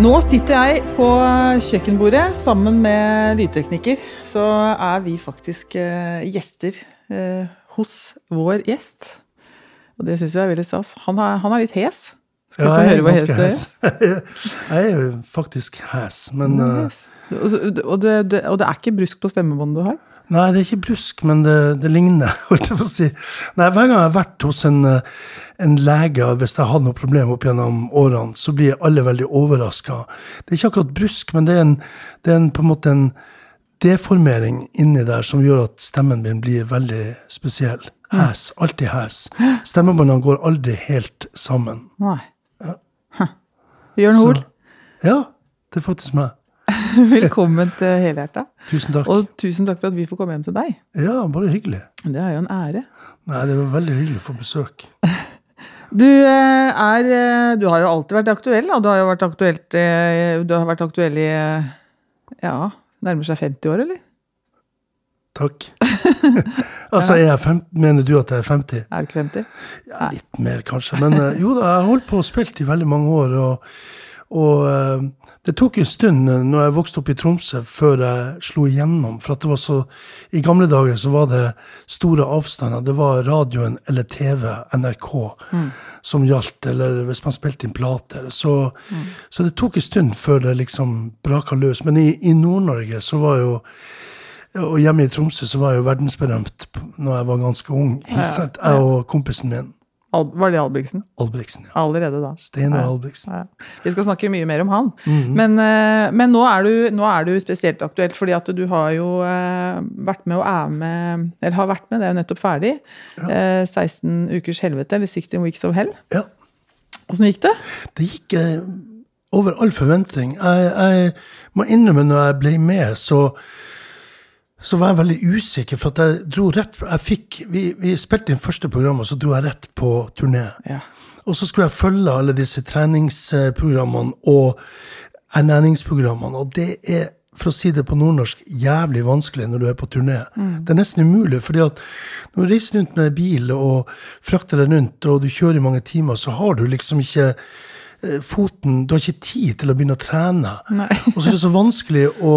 Nå sitter jeg på kjøkkenbordet sammen med lydtekniker. Så er vi faktisk eh, gjester eh, hos vår gjest. Og det syns vi er veldig stas. Han han er litt hes. Skal Ja, jeg høre hva hes du er? Jeg er faktisk hes, men mm, yes. Og, og, det, det, og det er ikke brusk på stemmebåndet du har? Nei, det er ikke brusk, men det, det ligner, holdt jeg på å si. Nei, Hver gang jeg har vært hos en, eh, en lege, hvis jeg har hatt noe problem opp gjennom årene, så blir alle veldig overraska. Det er ikke akkurat brusk, men det er, en, det er en, på en måte en deformering inni der som gjør at stemmen min blir veldig spesiell. Hes. Alltid hes. Stemmebåndene går aldri helt sammen. Nei. Ja. Bjørn Hoel, Ja, det er faktisk meg. velkommen til Helhjerta. Tusen takk. Og tusen takk for at vi får komme hjem til deg. Ja, bare hyggelig. Det er jo en ære. Nei, det var veldig hyggelig å få besøk. Du eh, er eh, Du har jo alltid vært aktuell, da. Du har jo vært aktuelt eh, Du har vært aktuell i Ja, nærmer seg 50 år, eller? Takk. altså, er 50, mener du at jeg er 50? Er du ikke 50? Ja, litt mer, kanskje. Men jo da, jeg har holdt på og spilt i veldig mange år. Og, og eh, det tok en stund eh, når jeg vokste opp i Tromsø, før jeg slo igjennom. For at det var så I gamle dager så var det store avstander. Det var radioen eller TV, NRK, som gjaldt. Eller hvis man spilte inn plater. Så, så det tok en stund før det liksom braka løs. Men i, i Nord-Norge så var jo og hjemme i Tromsø så var jeg jo verdensberømt når jeg var ganske ung. Jeg og kompisen min, var det Albrigtsen? Albrigtsen. ja. Allerede da. Steinar Ja. Albrigtsen. Ja. Vi skal snakke mye mer om han. Mhm. Men, eh, men nå, er du, nå er du spesielt aktuelt, fordi at du har jo eh, vært med og er med Eller har vært med, det er jo nettopp ferdig. Eh, 16 ukers helvete, eller 16 weeks of hell. Ja. Åssen gikk det? Det gikk eh, over all forventning. Jeg, jeg må innrømme, når jeg ble med, så så var jeg veldig usikker, for at jeg dro rett jeg fikk, vi, vi spilte inn første program, og så dro jeg rett på turné. Ja. Og så skulle jeg følge alle disse treningsprogrammene og ernæringsprogrammene. Og det er, for å si det på nordnorsk, jævlig vanskelig når du er på turné. Det er nesten umulig, fordi at når du reiser rundt med bil og frakter deg rundt, og du kjører i mange timer, så har du liksom ikke foten Du har ikke tid til å begynne å trene. Nei. og så er det så vanskelig å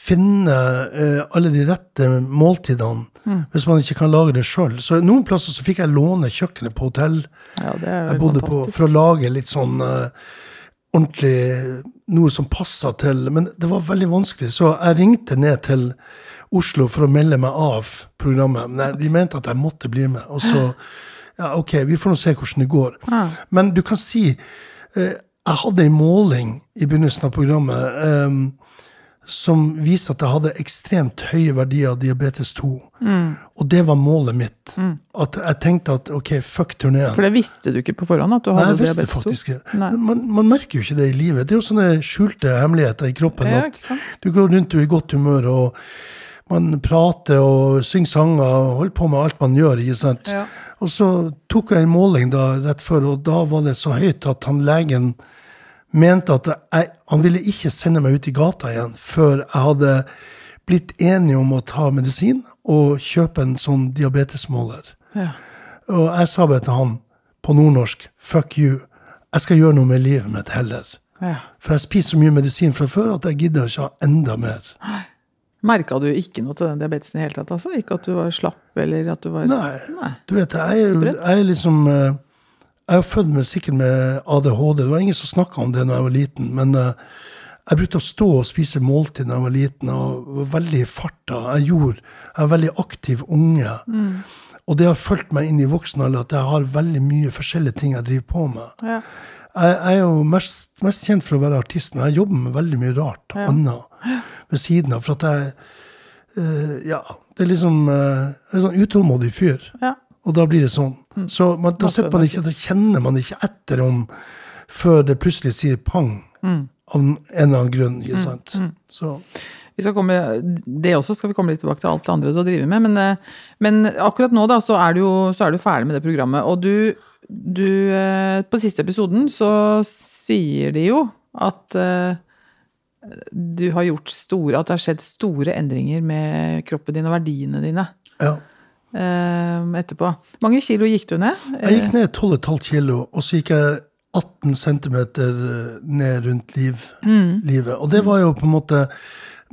finne eh, alle de rette måltidene hvis man ikke kan lage det sjøl. Så noen plasser så fikk jeg låne kjøkkenet på hotell. ja, det Jeg bodde bodde på for å lage litt sånn eh, ordentlig Noe som passa til Men det var veldig vanskelig, så jeg ringte ned til Oslo for å melde meg av programmet. Men de mente at jeg måtte bli med. Og så Ja, OK, vi får nå se hvordan det går. Ja. Men du kan si eh, Jeg hadde en måling i begynnelsen av programmet um, som viser at jeg hadde ekstremt høye verdier av diabetes 2. Og det var målet mitt. At jeg tenkte at OK, fuck turneen. For det visste du ikke på forhånd? at du Nei, hadde visste diabetes 2? faktisk. Nei. Man, man merker jo ikke det i livet. Det er jo sånne skjulte hemmeligheter i kroppen. Ja, at du går rundt du er i godt humør, og man prater og synger sanger og holder på med alt man gjør. ikke sant? Ja. Og så tok jeg en måling da rett før, og da var det så høyt at han legen mente at jeg, han ville ikke sende meg ut i gata igjen før jeg hadde blitt enig om å ta medisin og kjøpe en sånn diabetesmåler. Ja. Og jeg sa bare til han på nordnorsk fuck you. Jeg skal gjøre noe med livet mitt heller. Ja. For jeg spiser så mye medisin fra før at jeg gidder ikke ha enda mer. Merka du ikke noe til den diabetesen i hele tatt? altså? Ikke at du var slapp, eller at du var Nei. Nei. Du vet, jeg jeg, jeg liksom eh, Jeg er født med, sikkert med ADHD. Det var ingen som snakka om det da jeg var liten. Men eh, jeg brukte å stå og spise måltid da jeg var liten, og var veldig i farta. Jeg gjorde Jeg er veldig aktiv unge. Og det har fulgt meg inn i voksen alder at jeg har veldig mye forskjellige ting jeg driver på med. Ja. Jeg, jeg er jo mest, mest kjent for å være artist, men jeg jobber med veldig mye rart Ja. annet ved siden av. For at jeg uh, Ja, det er liksom uh, Jeg er en sånn utålmodig fyr. ja. Og da blir det sånn. Så man, da, man ikke, da kjenner man ikke etter om før det plutselig sier pang. Av en eller annen grunn. ikke sant? Så Vi vi skal komme, det også skal vi komme litt tilbake til alt det andre du driver med. Men, eh, men akkurat nå da, så er, du jo, så er du ferdig med det programmet. Og du, du På siste episoden så sier de jo at du har gjort store At det har skjedd store endringer med kroppen din og verdiene dine. Ja. etterpå. mange kilo gikk du ned? Jeg gikk ned 12,5 kilo, og så gikk jeg 18 cm ned rundt liv, mm. livet. Og det var jo på en måte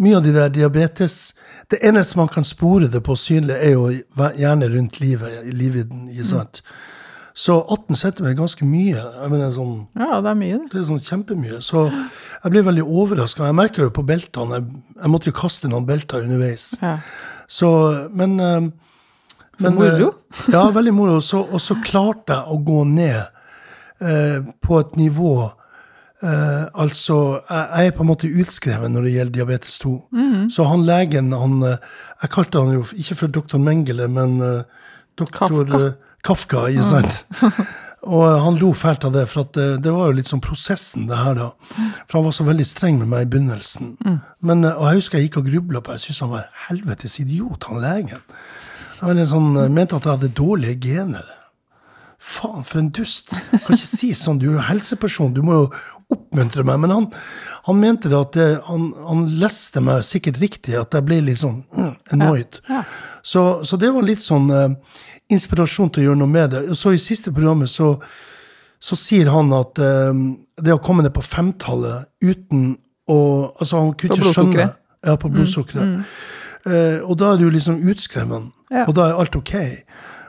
mye av de der diabetes Det eneste man kan spore det på synlig, er jo gjerne rundt livet. i livvidden, ikke sant? Mm. Så 18 cm er ganske mye. Mener, sånn, ja, det er mye. Det er sånn kjempemye. Så jeg ble veldig overraska. Jeg merker jo på beltene Jeg, jeg måtte jo kaste noen belter underveis. Ja. Så, men men, Så moro. Eh, ja, veldig moro. Så, og så klarte jeg å gå ned eh, på et nivå Uh, Altså, jeg, jeg, er på en måte utskrevet når det gjelder diabetes 2. Mm -hmm. Så han legen, han eh, Jeg kalte han jo ikke for doktor Mengele, men uh, doktor Kafka. Kafka, ikke sant? Og han lo fælt av det, for det, det, var jo litt sånn prosessen, det her, da. For han var så veldig streng med meg i begynnelsen. Mm. Men, og jeg husker jeg gikk og grubla på Jeg syntes han var helvetes idiot, han legen. Jeg sånn, mente at jeg hadde dårlige gener. Faen, for en dust. Jeg kan ikke si sånn. Du er jo helseperson, du må jo oppmuntre meg. Men han, han mente det at det, han, han, leste meg sikkert riktig, at jeg ble litt sånn mm, annoyed. Ja, ja. Så, så, det var litt sånn inspirasjon til å gjøre noe med det. Og så I siste programmet så, så sier han at um, det å komme ned på femtallet uten å altså Han kunne ikke skjønne Ja, på blodsukkeret. Mm, mm. uh, og da er du liksom utskreven, ja. og da er alt ok.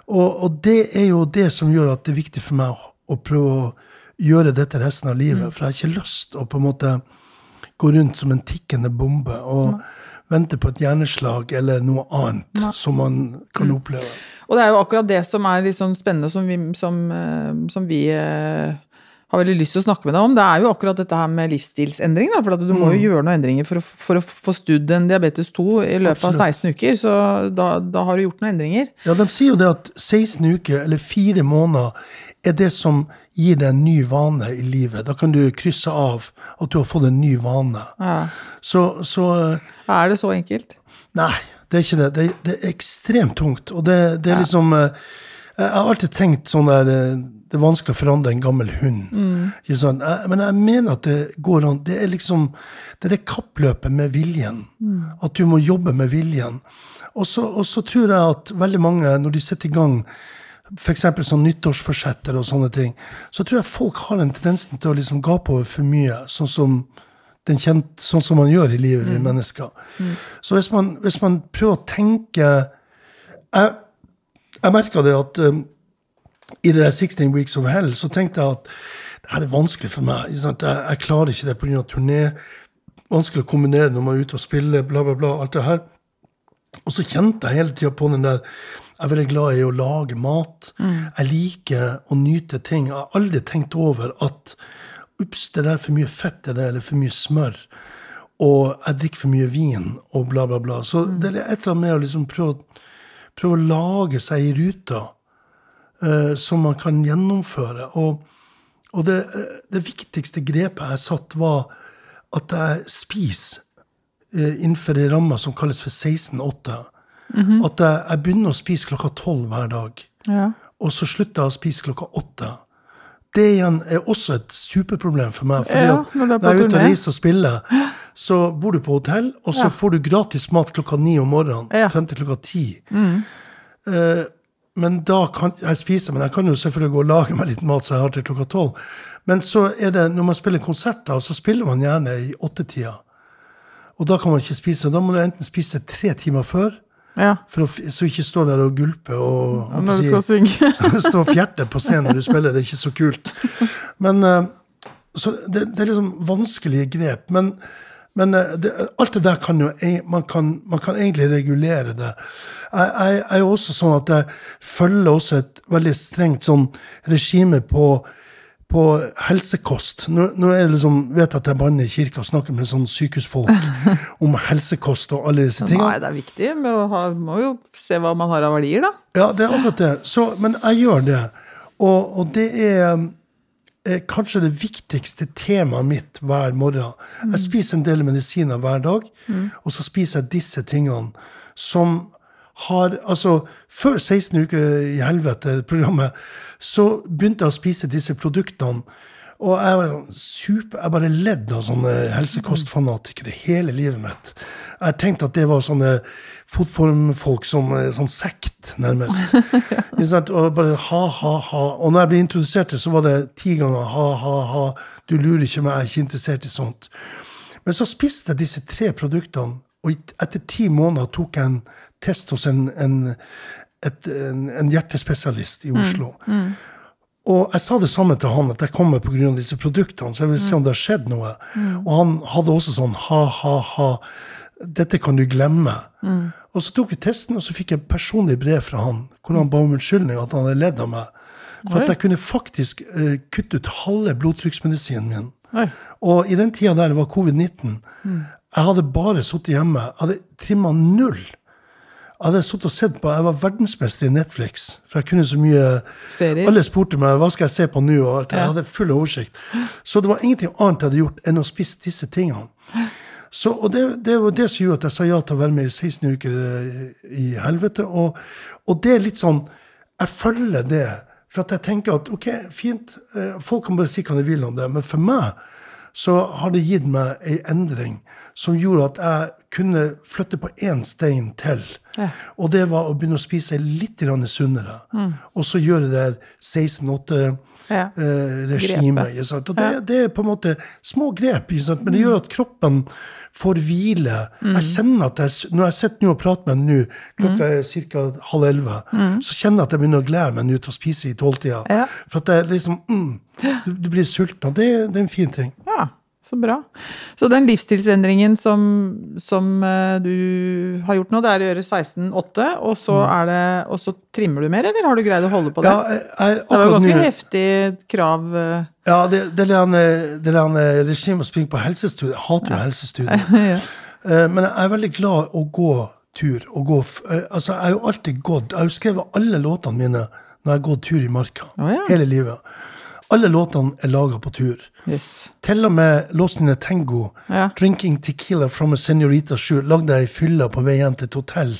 Og, og, det er jo det som gjør at det er viktig for meg å, å prøve å gjøre dette resten av livet. Mm. For jeg har ikke lyst å på en måte gå rundt som en tikkende bombe. og vente på et hjerneslag eller noe annet Nei. som man kan mm. oppleve. Og det er jo akkurat det som er litt sånn spennende, som vi, som, eh, som vi eh, har veldig lyst til å snakke med deg om. Det er jo akkurat dette her med livsstilsendring. Da, for du må jo mm. gjøre noen endringer for å, for å få studd en diabetes 2 i løpet Absolutt. av 16 uker. Så da, da, har du gjort noen endringer. Ja, de sier jo det at 16 uker, eller fire måneder, er det som gir deg en ny vane i livet. Da kan du krysse av at du har fått en ny vane. Ja. Så, så Er det så enkelt? Nei. Det er ikke det. Det, det er ekstremt tungt. Og det, det er ja. liksom eh, Jeg har alltid tenkt sånn der eh, Det er vanskelig å forandre en gammel hund. Mm. Sånn, men jeg mener at det går an. Det er liksom Det er det kappløpet med viljen. Mm. At du må jobbe med viljen. Og så tror jeg at veldig mange, når de setter i gang f.eks. sånn nyttårsforsetter og sånne ting, så tror jeg folk har en tendens til å liksom gape over for mye. Sånn som den kjent, sånn som man gjør i livet, vi mm. mennesker. Mm. Så hvis man, hvis man, prøver å tenke Jeg, jeg merka det at um, i det der 16 Weeks of Hell så tenkte jeg at det her er vanskelig for meg. Jeg, jeg klarer ikke det pga. turné. Vanskelig å kombinere når man er ute og spiller, bla, bla, bla. alt det her. Og så kjente jeg hele tida på den der Jeg er veldig glad i å lage mat. Mm. Jeg liker å nyte ting. Jeg har aldri tenkt over at Ups, det der er for mye fett i det, eller for mye smør. Og jeg drikker for mye vin, og bla, bla, bla. Så mm. det er et eller annet med å liksom prøve, prøve, å lage seg i ruta uh, som man kan gjennomføre. Og, og det, det, viktigste grepet jeg satt, var at jeg spiser uh, innenfor ei ramme som kalles for 16-8. Mm -hmm. At jeg, jeg, begynner å spise klokka tolv hver dag. Ja. Og så slutter jeg å spise klokka åtte det igjen er også et superproblem for meg. fordi ja, når, når jeg er ute og reiser og spiller, så bor du på hotell, og så ja. får du gratis mat klokka ni om morgenen frem til klokka ti. Mm. Uh, men da kan jeg spise, men jeg kan jo selvfølgelig gå og lage meg litt mat så jeg har til klokka tolv. Men så er det, når man spiller konserter, så spiller man gjerne i åttetida. Og da kan man ikke spise. Da må du enten spise tre timer før, ja. For å, så ikke stå der og gulpe og ja, Når du skal synge. stå og fjerte på scenen når du spiller. Det er ikke så kult. Men uh, Så det, det, er liksom vanskelige grep. Men, men uh, det, alt det der kan jo man kan, man kan egentlig regulere det. Jeg, jeg, jeg er jo også sånn at jeg følger også et veldig strengt sånn regime på på helsekost. Nå, nå er det liksom, vet jeg at jeg banner i kirka og snakker med sånn sykehusfolk om helsekost og alle disse tingene. Nei, det er viktig. Man må jo se hva man har av verdier, da. Ja, det er akkurat det. Så, men jeg gjør det. Og, og det er er kanskje det viktigste temaet mitt hver morgen. Jeg spiser en del medisiner hver dag, og så spiser jeg disse tingene som har Altså, før 16 uker i helvete-programmet, så begynte jeg å spise disse produktene. Og jeg var sånn super, jeg bare ledd av sånne helsekostfanatikere hele livet mitt. Jeg tenkte at det var sånne fotformfolk som eh, sånn sekt, nærmest. Og bare ha, ha, ha. Og når jeg ble introdusert til, så var det ti ganger ha, ha, ha. Du lurer ikke meg, jeg er ikke interessert i sånt. Men så spiste jeg disse tre produktene, og etter ti måneder tok jeg en test hos en, en, et, en, en hjertespesialist i Oslo. Og jeg sa det samme til han, at jeg kommer pga. disse produktene. Så jeg vil se om det har skjedd noe. Og han hadde også sånn ha, ha, ha. Dette kan du glemme. Og så tok vi testen, og så fikk jeg personlig brev fra han hvor han ba om unnskyldning, at han hadde ledd av meg. For at jeg kunne faktisk uh, kutte ut halve blodtrykksmedisinen min. Oi. Og i den tida der det var covid-19, jeg hadde bare sittet hjemme. Jeg hadde trimma null. Jeg satt sittet og sett på, jeg var verdensmester i Netflix, for jeg kunne så mye Serier. Alle spurte meg hva skal jeg se på nå, og alt. Jeg hadde full oversikt. Så det var ingenting annet jeg hadde gjort enn å spise disse tingene. Så, og det, det var det som gjorde at jeg sa ja til å være med i 16 uker eh, i helvete. Og, og det er litt sånn Jeg følger det. For at jeg tenker at ok, fint, eh, folk kan bare si hva de vil om det, men for meg så har det gitt meg ei endring som gjorde at jeg kunne flytte på én stein til. Ja. Og det var å begynne å spise litt sunnere. sunnere. Og så gjøre det der 16-8 Ja. eh? Og det, det er på en måte små grep, men det gjør at kroppen får hvile. Jeg kjenner at jeg, Når jeg sitter og prater med henne nå, klokka er ca. halv elleve, så kjenner jeg at jeg begynner å glede meg nå til å spise i tolvtida. Ja. For at det er liksom mm, du, du blir sulten. Det, det er en fin ting. Ja, så bra. Så den livsstilsendringen som, som eh, du har gjort nå, det er å gjøre 16-8, og, så er og så trimmer du mer, eller har du greid å holde på det? Ja, jeg, jeg, det var jo ganske heftig krav. eh, Ja, det, det er Regime der regimet å springe på helsestudier. Jeg hater jo ja. Eh, Men jeg er veldig glad å gå tur. Og gå, eh, altså, jeg har jo alltid gått. Jeg har jo skrevet alle låtene mine når jeg har gått tur i marka. Oh, ja. Hele livet. Alle låtene er laga på tur. Yes. Til og med låsen din Tango, Ja. 'Drinking Tequila from a Senorita Shoe', lagde jeg i fylla på vei hjem til et hotell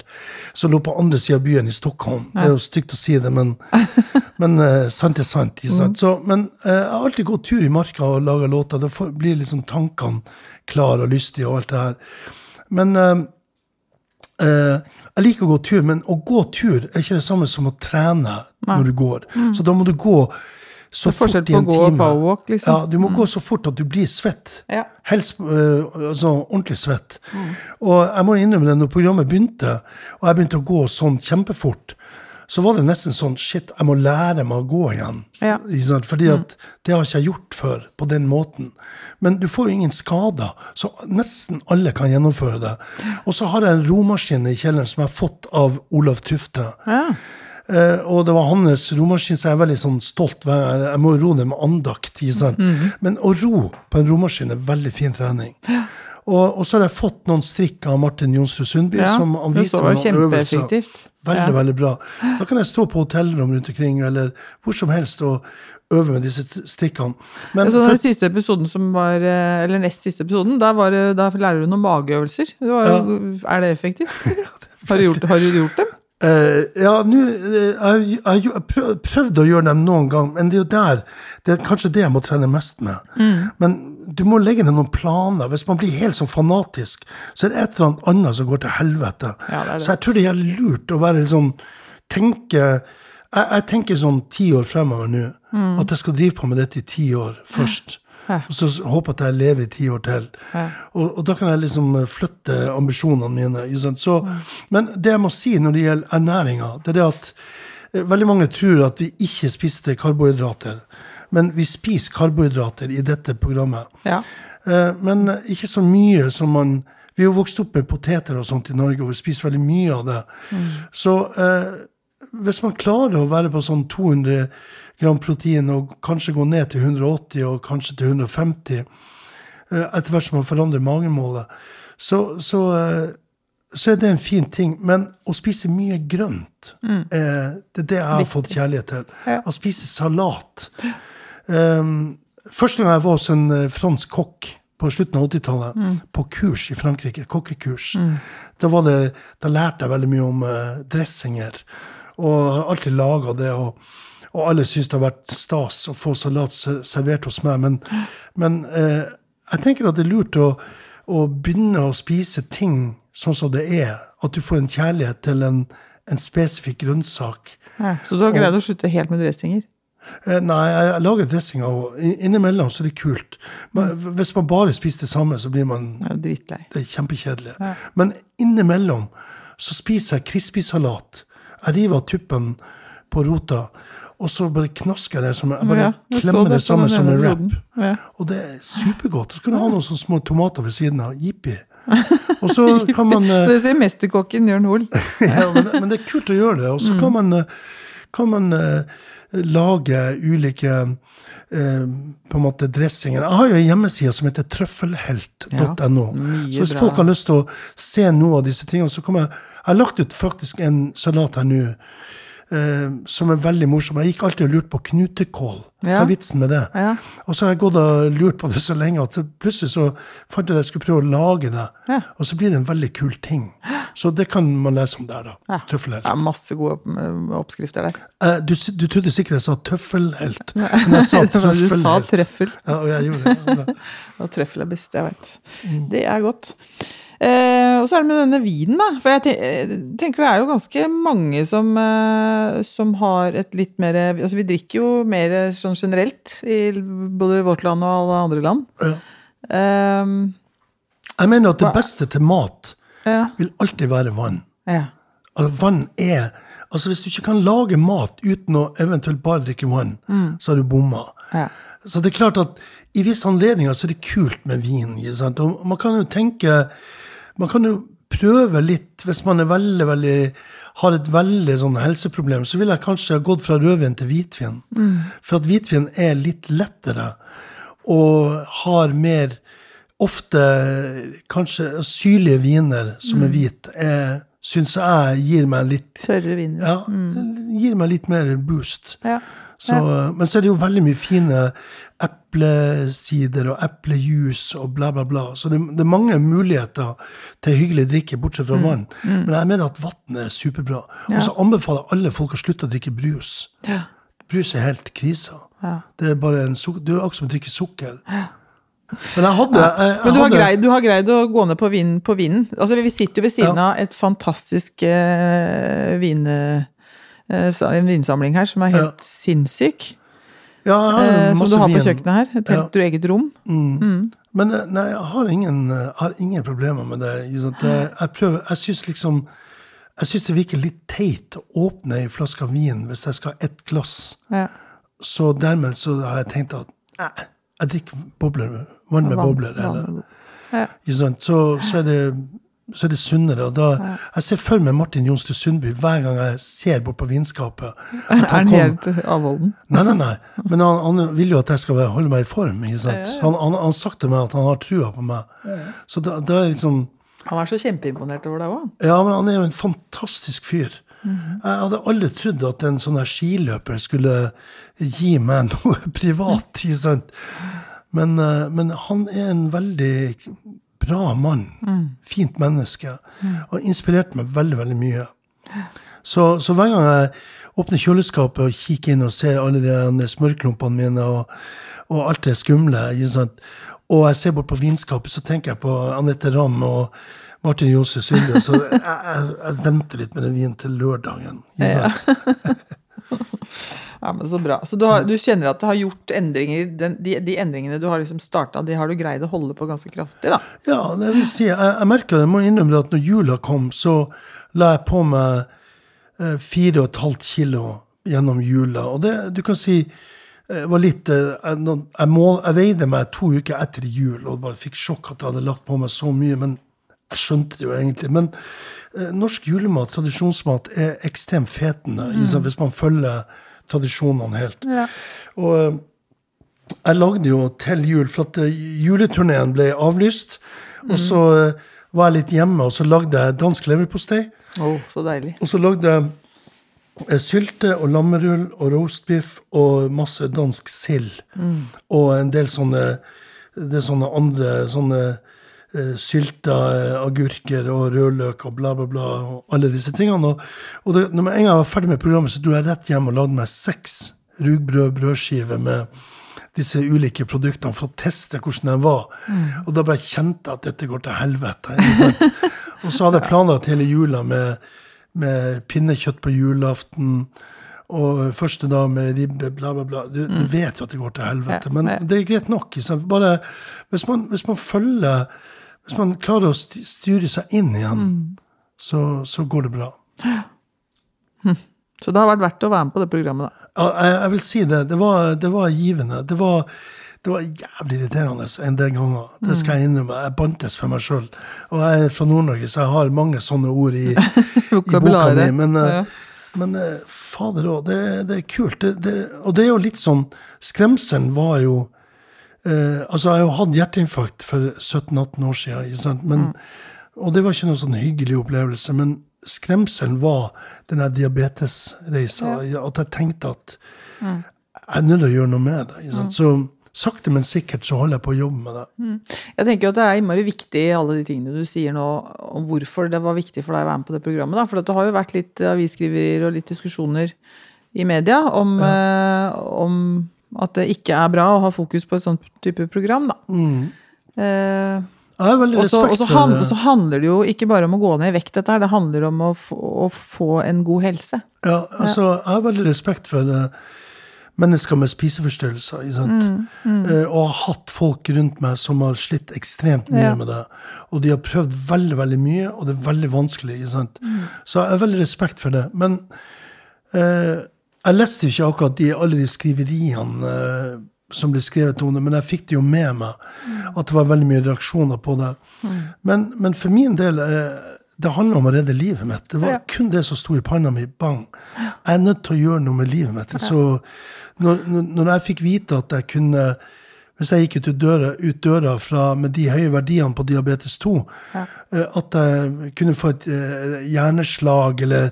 som lå på andre sida av byen i Stockholm. Det er jo stygt å si det, men, men uh, sant er sant. Sant? Mm. Så, men uh, jeg har alltid gått tur i marka og laga låter. Da blir liksom tankene klare og lystige og alt det her. Men uh, Uh, jeg liker å gå tur, men å gå tur er ikke det samme som å trene når du går. Så da må du gå så Mm. Det er forskjell fort i på en å gå og time. powerwalk, liksom. Ja, du må gå så fort at du blir svett. Ja. Helst øh, altså, ordentlig svett. Og jeg må innrømme det, når programmet begynte, og jeg begynte å gå sånn kjempefort, så var det nesten sånn Shit, jeg må lære meg å gå igjen. Ja. Fordi at det har ikke jeg gjort før på den måten. Men du får jo ingen skader, så nesten alle kan gjennomføre det. Og så har jeg en romaskin i kjelleren som jeg har fått av Olav Tufte. Ja. Eh, og det var hans romaskin, så jeg er veldig sånn stolt. Jeg må ro ned med andakt. Sant? Mhm. Men å ro på en romaskin er veldig fin trening. Og, og så har jeg fått noen strikk av Martin Jonsrud Sundby, Ja, som han viste meg noen øvelser. Veldig, Ja. veldig bra. Da kan jeg stå på hotellrom rundt omkring, eller hvor som helst, og øve med disse strikkene. Men Så for- den siste episoden som var, eh, eller nest siste episoden, da, var da lærer du noen mageøvelser. Det var ja. Er det effektivt? Har du gjort, har du gjort dem? Eh, ja, nå uh, Jeg har prøv- prøvd å gjøre dem noen gang, men det er jo der Det er kanskje det jeg må trene mest med. Mm. Men du må legge ned noen planer. Hvis man blir helt sånn fanatisk, så er det et eller annet annet som går til helvete. Ja. Så jeg tror det er lurt å være sånn Tenke jeg, jeg tenker sånn ti år fremover nå. Mm. At jeg skal drive på med dette i ti år først. Ja. Og så håper jeg at jeg lever i ti år til. Og, og da kan jeg liksom eh, flytte ambisjonene mine. Så, Men det jeg må si når det gjelder ernæringa, det er det at eh, veldig mange tror at vi ikke spiste karbohydrater. Men vi spiser karbohydrater i dette programmet. Ja. Eh, Men ikke så mye som man Vi er jo vokst opp med poteter og sånt i Norge, og vi spiser veldig mye av det. Så eh, hvis man klarer å være på sånn 200 gram protein, og kanskje gå ned til 180 og kanskje til 150 eh, etter hvert som man forandrer magemålet, så, så, eh, så er det en fin ting. Men å spise mye grønt, eh, det er det jeg har fått kjærlighet til. Ja. Å spise salat. Um, første gang jeg var hos en eh, fransk kokk på slutten av 80-tallet, på kurs i Frankrike, kokkekurs, da, var det, da lærte jeg veldig mye om uh, dressinger. Og har alltid laga det. og og alle syns det har vært stas å få salat servert hos meg. Men, men eh, jeg tenker at det er lurt å, å begynne å spise ting sånn som det er. At du får en kjærlighet til en, en spesifikk grønnsak. Ja, så du har greid å slutte helt med dressinger? Eh, nei, jeg lager dressinger, og innimellom så er det kult. Men hvis man bare spiser det samme, så blir man dritlei. det er kjempekjedelig. Men innimellom så spiser jeg crispy-salat. Jeg river av tuppen på rota, og så bare knasker jeg det som jeg bare Ja, jeg klemmer det det sammen som en wrap. Ja. Og det er supergodt. Så kan du ha noen sånne små tomater ved siden av. Jippi. Og så kan man eh, Det sier mesterkokken Jørn Hoel. ja, men, men det er kult å gjøre det. Og så kan man, eh, kan man uh, lage ulike eh, på en måte dressinger. Jeg har jo en hjemmeside som heter trøffelhelt.no. Ja, så hvis bra. folk har lyst til å se noe av disse tingene, så kommer jeg Jeg har lagt ut faktisk en salat her nå eh, som er veldig morsom. Jeg gikk alltid og lurte på knutekål. Hva er vitsen med det? Ja. Og så har jeg gått og lurt på det så lenge at plutselig så fant jeg at jeg skulle prøve å lage det. Ja. Og så blir det en veldig kul ting. Så det kan man lese om der, da. Ja. Trøffelhelt. Det er masse gode eh, oppskrifter der. Eh, Du, du trodde sikkert jeg sa tøffelhelt. Men jeg sa du sa trøffelhelt. trøffel. Ja, og jeg gjorde det. Og trøffel er best, jeg vet. Mm. Det er godt. Eh, og så er det med denne vinen, da. For jeg eh, tenker det er jo ganske mange som, eh, som har et litt mer Altså vi drikker jo mer sånn generelt i både vårt land og alle andre land. Ja. Eh, Jeg mener at det beste til mat ja. vil alltid være vann. ja. Altså, vann er Altså, hvis du ikke kan lage mat uten å eventuelt bare drikke vann, så har du bomma. Ja. Så det er klart at i visse anledninger så er det kult med vin. Og man kan jo tenke Man kan jo prøve litt hvis man er veldig, veldig har et veldig sånn helseproblem, så ville jeg kanskje ha gått fra rødvin til hvitvin. For at hvitvin er litt lettere og har mer Ofte kanskje syrlige viner som er hvit, er, syns jeg gir meg litt Tørre viner. ja, gir meg litt mer boost. Ja. Så, Men så er det jo veldig mye fine eplesider og eplejus og bla, bla, bla. Så det, det er mange muligheter til hyggelig drikke, bortsett fra vann. Men jeg mener at vann er superbra. Og så anbefaler jeg alle folk å slutte å drikke brus. Ja. Brus er helt krisa. Ja. Det er bare en sukker, det er akkurat som å drikke sukker. Men jeg hadde, jeg, jeg Men du har, greid, du har greid å gå ned på, vin, på vinen. Altså, vi sitter jo ved siden Ja. av et fantastisk uh, vin... Uh, en vinsamling her som er helt sinnssyk. Ja, Eh, som du har på kjøkkenet her. Et helt eget rom. Men eh, nei, jeg har ingen, har ingen problemer med det. Jeg, prøver, jeg syns liksom jeg synes det virker litt teit å åpne ei flaske vin hvis jeg skal ha ett glass. Ja. Så dermed så har jeg tenkt at jeg drikker bobler, vann med bobler. Eller, Ja. Så, så, er det, så er det sunnere. Og da, Jeg ser for meg Martin Jonstad Sundby hver gang jeg ser bort på vinskapet. at Er han helt avholden? Nei, nei, nei. Men han, han vil jo at jeg skal holde meg i form. ikke sant? Han, han, han har sagt til meg at han har trua på meg. Så da, da er liksom Han er så kjempeimponert over deg òg. Ja, men han er jo en fantastisk fyr. Jeg hadde aldri trodd at en sånn her skiløper skulle gi meg noe privat. ikke sant? Men, eh, men han er en veldig bra mann. Fint menneske. Og inspirerte meg veldig, veldig mye. Så, så hver gang jeg åpner kjøleskapet og kikker inn og ser alle de smørklumpene mine, og, og alt det skumle, og jeg ser bort på vinskapet, så tenker jeg på Anette Ramm og Martin Jose Sundø. Så jeg, jeg, jeg venter litt med den vinen til lørdagen. Ikke sant? Ja, men så bra. Så du, har, du kjenner at det har gjort endringer den, de, de endringene du har liksom starta, de har du greid å holde på ganske kraftig, da? Ja, det vil si, jeg, jeg merker det, jeg må innrømme det at når jula kom, så la jeg på meg eh, fire og et halvt kilo gjennom jula. Og det, du kan si, eh, var litt eh, Jeg, jeg, må, jeg veide meg to uker etter jul og bare fikk sjokk at jeg hadde lagt på meg så mye. Men jeg skjønte det jo egentlig. Men eh, norsk julemat, tradisjonsmat, er ekstremt fetende Mm. hvis man følger tradisjonene helt. Og eh, jeg lagde jo til jul, for at eh, juleturneen ble avlyst. Og så eh, var jeg litt hjemme, og så lagde jeg dansk leverpostei. Oh, så deilig. Og så lagde jeg Sylte og lammerull og roastbiff og masse dansk sild. Og en del sånne, det er sånne andre sånne sylta eh, agurker og rødløk og bla, bla, bla. Og alle disse tingene. Og, og det, når jeg var ferdig med programmet, så dro jeg rett hjem og lagde meg seks rugbrød brødskiver med disse ulike produktene for å teste hvordan de var. Og da bare kjente jeg at dette går til helvete. og så hadde jeg planlagt hele jula med, med pinnekjøtt på julaften. Og første dag med ribbe, bla, bla, bla. Du, du vet jo at det går til helvete. Men det er greit nok. Bare, hvis, man, hvis man følger Hvis man klarer å styre seg inn igjen, så, så går det bra. Så det har vært verdt å være med på det programmet, da. Ja, jeg, jeg vil si det. Det var, det var givende. Det var, det var jævlig irriterende en del ganger. Det skal jeg innrømme. Jeg bantes for meg sjøl. Og jeg er fra Nord-Norge, så jeg har mange sånne ord i, i boka mi. Men, eh, Ja. men eh, fader òg, det, det er kult. Og det er jo litt sånn Skremselen var jo eh, Altså, jeg har jo hatt hjerteinfarkt for 17-18 år siden? Men, og det var ikke noen sånn hyggelig opplevelse. Men skremselen var den der diabetesreisa. At jeg tenkte at jeg er nødt til å gjøre noe med det. Sant? Så sakte, men sikkert så holder jeg på å jobbe med det. Jeg tenker at det er innmari viktig, alle de tingene du sier nå, om hvorfor det var viktig for deg å være med på det programmet. Da. For det har jo vært litt avisskriverier og litt diskusjoner i media om, eh, om at det ikke er bra å ha fokus på et sånt type program. Da. Eh, har veldig og så handler det jo ikke bare om å gå ned i vekt, dette her, det handler om å få, å få en god helse. Ja, altså, jeg har veldig respekt for det. mennesker med spiseforstyrrelser. Ikke sant? Mm, Eh, og har hatt folk rundt meg som har slitt ekstremt mye Ja. med det. Og de har prøvd veldig, veldig mye, og det er veldig vanskelig. Ikke sant? Mm. Så jeg har veldig respekt for det. Men eh, jeg leste jo ikke akkurat de, alle de skriveriene eh, som ble skrevet om det, men jeg fikk det jo med meg. At det var veldig mye reaksjoner på det. Men, men for min del eh, det handler om å redde livet mitt. Det var Ja. kun det som sto i panna mi. Bang. Jeg er nødt til å gjøre noe med livet mitt. Så når, når når jeg fikk vite at jeg kunne Hvis jeg gikk ut døra, ut døra fra, med de høye verdiene på diabetes 2, ja. at jeg kunne få et eh, hjerneslag eller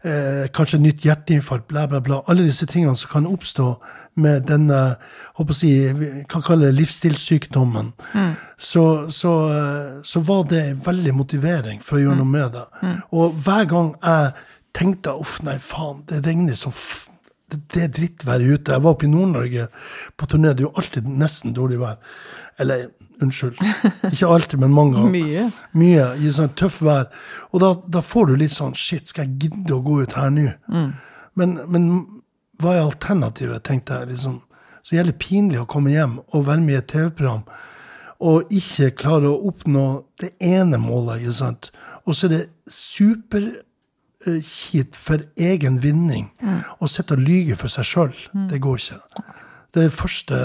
eh, kanskje nytt hjerteinfarkt, bla, bla, bla. Alle disse tingene som kan oppstå med denne håper å si, vi kan kalle det livsstilssykdommen, så, så, eh, så var det veldig motivering for å gjøre noe med det. Og hver gang jeg tenkte uff, nei, faen, det regner som det, det er drittvær ute. Jeg var oppe i Nord-Norge på turné. Det er jo alltid nesten dårlig vær. Eller, unnskyld. Ikke alltid, men mange ganger. Mye. Mye. I sånn tøff vær. Og da, da får du litt sånn Shit, skal jeg gidde å gå ut her nå? Men, men hva er alternativet, tenkte jeg. liksom. Så jævlig pinlig å komme hjem og være med i et TV-program og ikke klare å oppnå det ene målet. ikke sant? Og så er det superkjipt for egen vinning å sitte og lyge for seg sjøl. Det går ikke. Det er første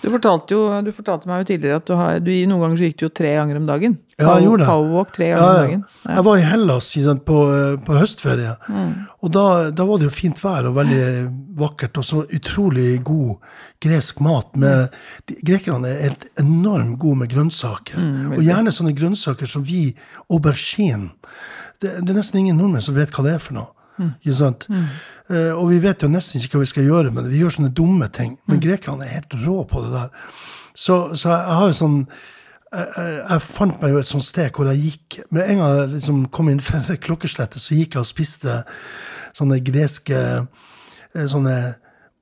Du fortalte, jo, du fortalte meg jo tidligere at du har, du, noen ganger så gikk du jo tre ganger om dagen. Ja, jeg gjorde det. Powerwalk tre ganger Ja, om dagen. Ja. Jeg var i Hellas sant, på, på høstferie. Og da, da var det jo fint vær og veldig vakkert, og så utrolig god gresk mat. Med, de, grekerne er helt enormt gode med grønnsaker. og gjerne sånne grønnsaker som vi Aubergine. Det, det er nesten ingen nordmenn som vet hva det er for noe. Ikke sant? Uh, og vi vet jo nesten ikke hva vi skal gjøre med det. Vi gjør sånne dumme ting. Men grekerne er helt rå på det der. Så, så jeg har jo sånn jeg, jeg, jeg fant meg jo et sånt sted hvor jeg gikk Med en gang jeg liksom kom inn for klokkeslettet, så gikk jeg og spiste sånne greske eh, sånne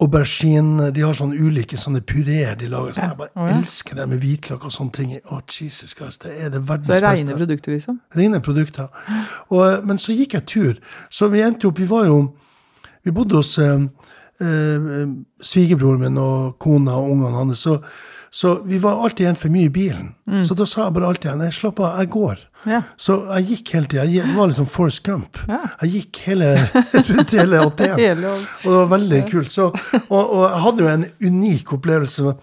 aubergine De har sånne ulike sånne pureer de lager. Ja. jeg bare oh, ja. elsker det med hvitløk og sånne ting. Å, Jesus Christ, det er det verdens Så det er beste. rene produkter, liksom? Rene produkter. Og, eh, men så gikk jeg tur. Så vi endte opp Vi var jo Vi bodde hos eh, eh, svigerbroren min og kona og ungene hans. Så, så vi var alltid igjen for mye i bilen. Så da sa jeg bare alltid igjen, slapp av, jeg går. Ja. Så jeg gikk hele tida. Det var liksom Forrest Gump. Ja. Jeg gikk hele, rundt hele Aten. Og det var veldig kult. Så, og, og jeg hadde jo en unik opplevelse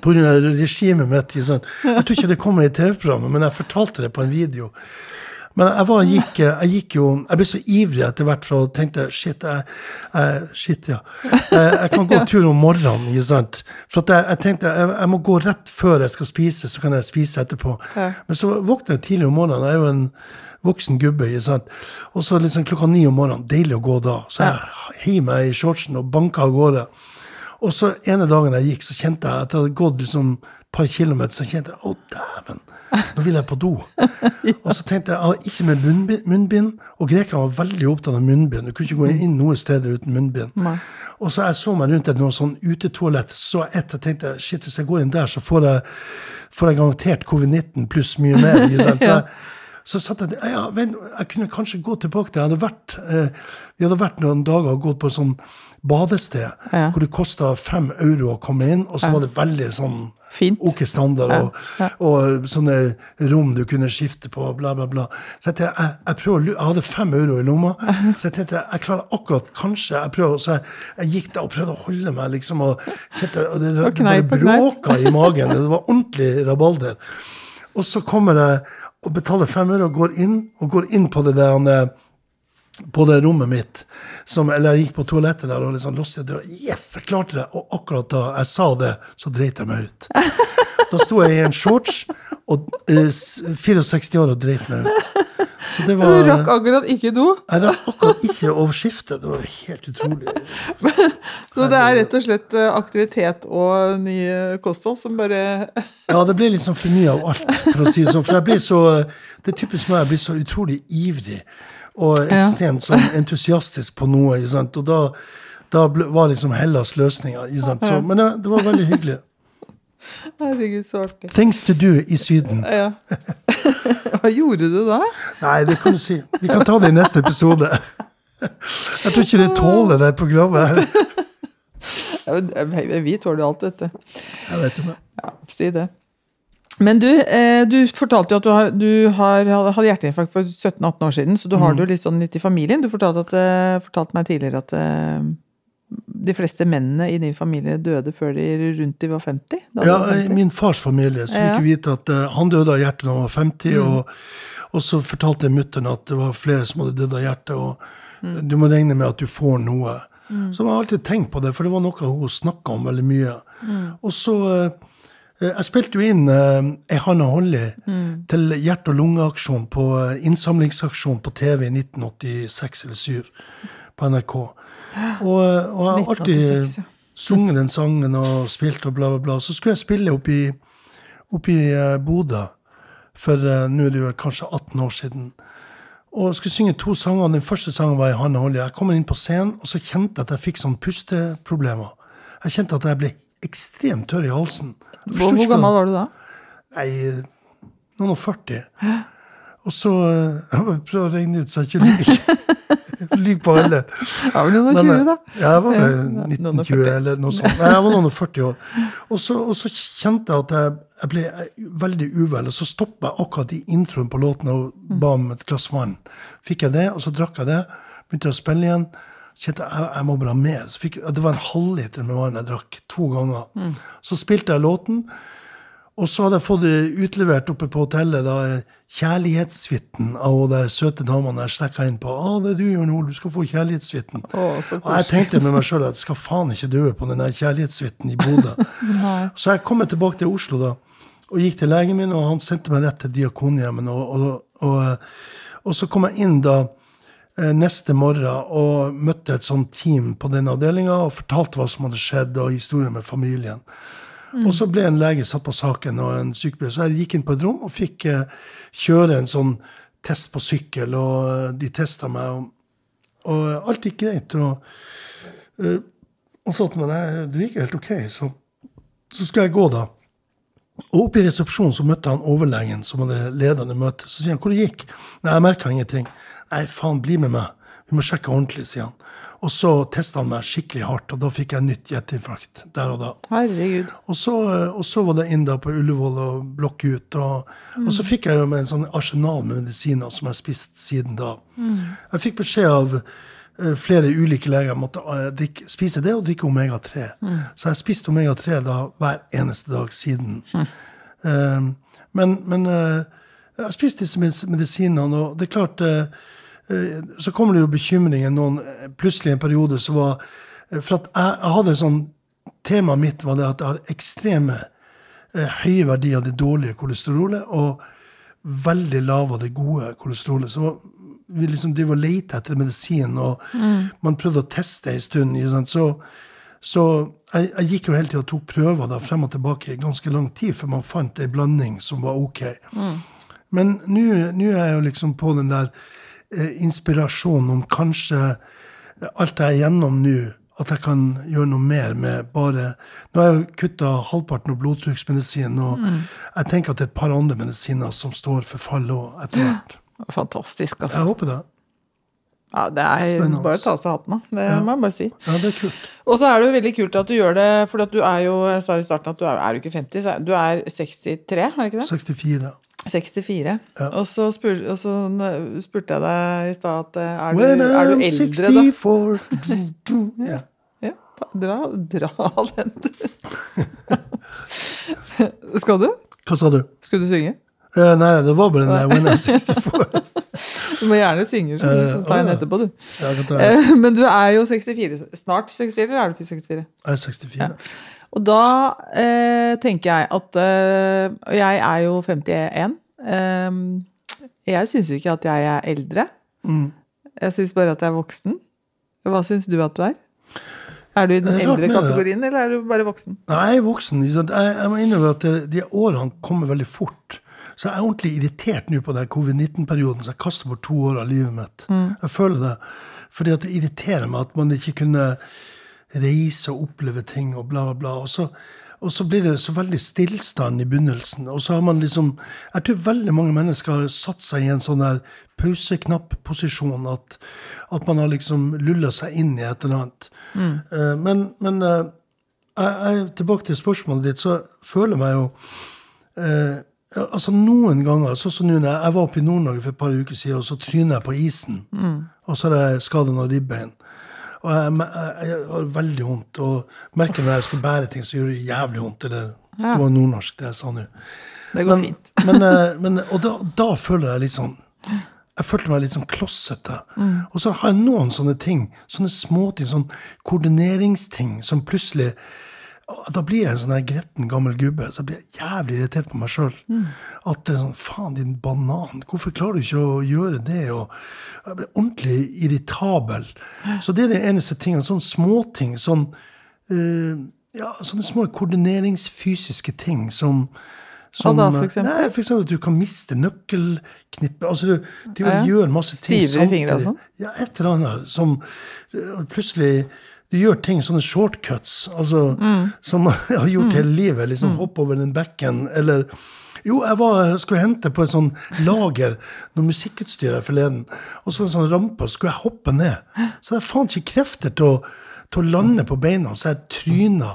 pga. regimet mitt. Sånn. Jeg tror ikke det kom i TV-programmet, men jeg fortalte det på en video. Men jeg, var, gikk, jeg gikk jo Jeg ble så ivrig etter hvert, for å tenkte shit, jeg, jeg, shit ja. Jeg, jeg kan gå tur om morgenen, ikke sant. For jeg, tenkte jeg, jeg må gå rett før jeg skal spise, så kan jeg spise etterpå. Ja. Men så våkner jeg tidlig om morgenen. Jeg er jo en voksen gubbe. ikke sant? Og så liksom klokka ni om morgenen. Deilig å gå da. Så jeg heiv meg i shortsen og banka av gårde. Og så ene dagen jeg gikk, så kjente jeg at jeg hadde gått liksom et par kilometer, så kjente jeg å dæven, nå vil jeg på do. Og så tenkte jeg jeg ikke med munnbind, og grekerne var veldig opptatt av munnbind. Du kunne ikke gå inn noe steder uten munnbind. Og så jeg så meg rundt et noe sånn utetoalett, så ett jeg tenkte shit, hvis jeg går inn der, så får jeg, får jeg garantert covid-19 pluss mye mer. ikke sant? Så jeg, så satt jeg ja, vel, jeg kunne kanskje gå tilbake til jeg hadde vært, eh, Vi hadde vært noen dager og gått på et sånn badested Ja. hvor det kosta fem euro å komme inn, og så var det veldig sånn Fint. ok standard, og, og sånne rom du kunne skifte på, bla, bla, bla. Så jeg, jeg, jeg, prøver, jeg hadde fem euro i lomma, så jeg tenkte jeg klarer akkurat kanskje jeg prøver, Så jeg, jeg gikk der og prøvde å holde meg, liksom, og, kjente, og det, det kneip bare bråka i magen. Det var ordentlig rabalder. Og så kommer jeg og betaler fem euro og går inn, og går inn på det der på det rommet mitt. Som, eller jeg gikk på toalettet der og liksom låste døra. Yes, jeg klarte det! Og akkurat da jeg sa det, så dreit jeg meg ut. Da sto jeg i en shorts, og eh, 64 år og dreit meg ut. Så det var, Du rakk akkurat ikke do. Jeg rakk akkurat ikke å skifte. Det var helt utrolig. Så det er rett og slett eh, aktivitet og nye kosthold som bare Ja, det ble liksom for mye av alt, for å si det sånn. For jeg blir så Det er typisk meg, jeg blir så utrolig ivrig og ekstremt sånn entusiastisk på noe. Sant? Og da, da ble, var liksom Hellas løsninga. Men det, det var veldig hyggelig. Herregud, så artig. Things to do i Syden. Ja. Hva gjorde du da? Nei, det kan du si. Vi kan ta det i neste episode. Jeg tror ikke det tåler det programmet. her. Ja, Vi tåler jo alt, dette. Jeg vet det. Ja, si det. Men du, eh, du fortalte jo at du har, du har hadde hjerteinfarkt for 17-18 år siden, så du har det jo litt sånn litt i familien. Du fortalte, at, eh, fortalte meg tidligere at eh, de fleste mennene i din familie døde før de rundt de var 50? Da Ja, var 50. min fars familie så fikk Ja. vi vite at eh, han døde av hjertet da han var 50, og, og så fortalte mutter'n at det var flere som hadde dødd av hjertet, og du må regne med at du får noe. Så jeg har alltid tenkt på det, for det var noe hun snakka om veldig mye. Og så eh, Jeg spilte jo inn Ei Hanna Holly til hjerte- og lungeaksjon på eh, innsamlingsaksjon på TV i 1986 eller 7 på NRK. Og, eh, og jeg har alltid sunget den sangen og spilt og bla, bla, bla. Så skulle jeg spille oppi, i, oppe eh, Bodø for eh, nå er det jo kanskje 18 år siden. Og jeg skulle synge to sanger. Den første sangen var i Hanna Holly. Jeg kom inn på scenen, og så kjente jeg at jeg fikk sånn pusteproblemer. Jeg kjente at jeg ble ekstremt tørr i halsen. Jeg Hvor, hvor gammel var du da? Nei, noen og 40. Og så Jeg prøver å regne ut så jeg ikke lyver. På alle. Ja, vel noen og Men, 20, da. Ja, jeg var vel Ja, noen og 1920 eller noe sånt. Nei, jeg var noen og 40 år. Og så, og så kjente jeg at jeg, jeg ble veldig uvel, og så stoppa jeg akkurat i introen på låten og ba om et glass vann. Fikk jeg det, og så drakk jeg det. Begynte å spille igjen. Kjente jeg jeg, må bare ha mer. Så fikk, det var en halvliter med vann jeg drakk to ganger. Så spilte jeg låten. Og så hadde jeg fått utlevert oppe på hotellet da kjærlighetssuiten av hun der søte damene jeg slekka inn på. 'Å, det er du, Jørn Hoel, du skal få kjærlighetssuiten'. Og jeg tenkte med meg sjøl at jeg skal faen ikke dø på den kjærlighetssuiten i Bodø. så jeg kom tilbake til Oslo da, og gikk til legen min, og han sendte meg rett til Diakonhjemmet. Og, og, og, og så kom jeg inn da neste morgen og møtte et sånt team på den avdelinga og fortalte hva som hadde skjedd, og historien med familien. Og så ble en lege satt på saken, og en sykepleier. Så jeg gikk inn på et rom og fikk eh, kjøre en sånn test på sykkel, og eh, de testa meg. Og, og alt gikk greit. Og, eh, og så til meg det gikk helt OK. Så, så skulle jeg gå, da. Og oppe i resepsjonen så møtte han overlegen som hadde ledende møte. Så sier han hvor det gikk. Nei, jeg merka ingenting. Nei, faen, bli med meg. Vi må sjekke ordentlig, sier han. Og så testa han meg skikkelig hardt, og da fikk jeg nytt hjerteinfarkt der og da. Herregud. Og så, eh, og så var det inn da på Ullevål og blokke ut. Og, og så fikk jeg jo med en sånn arsenal med medisiner som jeg har spist siden da. Jeg fikk beskjed av eh, flere ulike leger om å drikke, spise det og drikke omega-3. Så jeg har spist omega-3 da hver eneste dag siden. Eh, men men eh, Jeg har spist disse med- medisinene, og det er klart eh, eh, Så kommer det jo bekymringer noen eh, Plutselig en periode så var eh, For at jeg, jeg hadde sånn Temaet mitt var det at jeg har ekstreme eh, høye verdier av det dårlige kolesterolet og veldig lave av det gode kolesterolet. Så vi liksom drev og lette etter medisin, og man prøvde å teste ei stund. Så, så jeg, jeg gikk jo hele tida og tok prøver da, frem og tilbake i ganske lang tid før man fant ei blanding som var ok. Men nå nå er jeg jo liksom på den der eh, inspirasjonen om kanskje alt jeg er igjennom nå, at jeg kan gjøre noe mer med bare Nå har jeg jo kutta halvparten av blodtrykksmedisinen, og jeg tenker at det er et par andre medisiner som står for fall òg, etter hvert. Fantastisk, altså. Jeg håper det. Ja, det er Spennende. bare å ta av seg hatten, da. Det må jeg bare si. Ja, det er kult. Og så er det jo veldig kult at du gjør det, for at du er jo Jeg sa i starten at du er, er du ikke 50, så er- du er 63, er det ikke det? 64. 64. Ja. Og så, spur, og så spurte jeg deg i stad at eh, er du, When er du eldre, da? 64 ja. Ja, dra, dra den, du. Skal du? Hva sa du? Skal du synge? Uh, nei, det var bare den der When I'm 64. Du må gjerne synge, så Eh, du ta en etterpå, du. Ja. Eh, Men du er jo 64. Snart 64, eller er du 64? Jeg er 64. Og da eh, tenker jeg at eh, jeg er jo 51. Eh, jeg syns ikke at jeg er eldre. Mm. Jeg syns bare at jeg er voksen. Hva syns du at du er? Er du i den rart eldre kategorien, eller er du bare voksen? Nei, jeg er voksen. Jeg, jeg må innrømme at de årene kommer veldig fort. Så jeg er ordentlig irritert nå på den covid-19-perioden, så jeg kaster bort to år av livet mitt. Jeg føler det. Fordi at det irriterer meg at man ikke kunne reise og oppleve ting og bla, bla, bla. Og så, og så blir det så veldig stillstand i begynnelsen. Og så har man liksom Jeg tror veldig mange mennesker har satt seg i en sånn der pauseknapp-posisjon at, at man har liksom lulla seg inn i et eller annet. Mm. men men eh, jeg, jeg, tilbake til spørsmålet ditt, så føler jeg meg jo eh, altså Noen ganger, sånn som nå jeg, var oppe i Nord-Norge for et par uker siden, og så tryner jeg på isen. Og så har jeg skada noen ribbein. Og jeg, jeg, jeg har veldig vondt. Og merker når jeg skal bære ting, så gjør det jævlig vondt. Eller Ja. det var nordnorsk, det jeg sa nå. Det går Men, fint. men, eh, men, og da, da føler jeg litt sånn Jeg følte meg litt sånn klossete. Og så har jeg noen sånne ting, sånne småting, sånn koordineringsting, som plutselig Da blir jeg en sånn gretten gammel gubbe. Så jeg blir jævlig irritert på meg sjøl. At det er sånn Faen, din banan. Hvorfor klarer du ikke å gjøre det? Og jeg blir ordentlig irritabel. Så det er det eneste tingene. Sånne småting. Sånn uh, ja, sånne små koordineringsfysiske ting som som, da, for eksempel? Nei, for eksempel at du kan miste nøkkelknippet. Altså, du, du Ja, ja. gjør masse ting Stivere fingre og samtidig. sånn? Ja, et eller annet som plutselig Du gjør ting, sånne shortcuts, altså, Mm. som jeg har gjort hele livet. liksom Hoppe over den bekken, eller Jo, jeg var, skulle hente på et sånn lager noe musikkutstyr her forleden, og så en sånn rampe, og så skulle jeg hoppe ned. Så jeg faen ikke krefter til å til å lande på beina, så jeg tryna.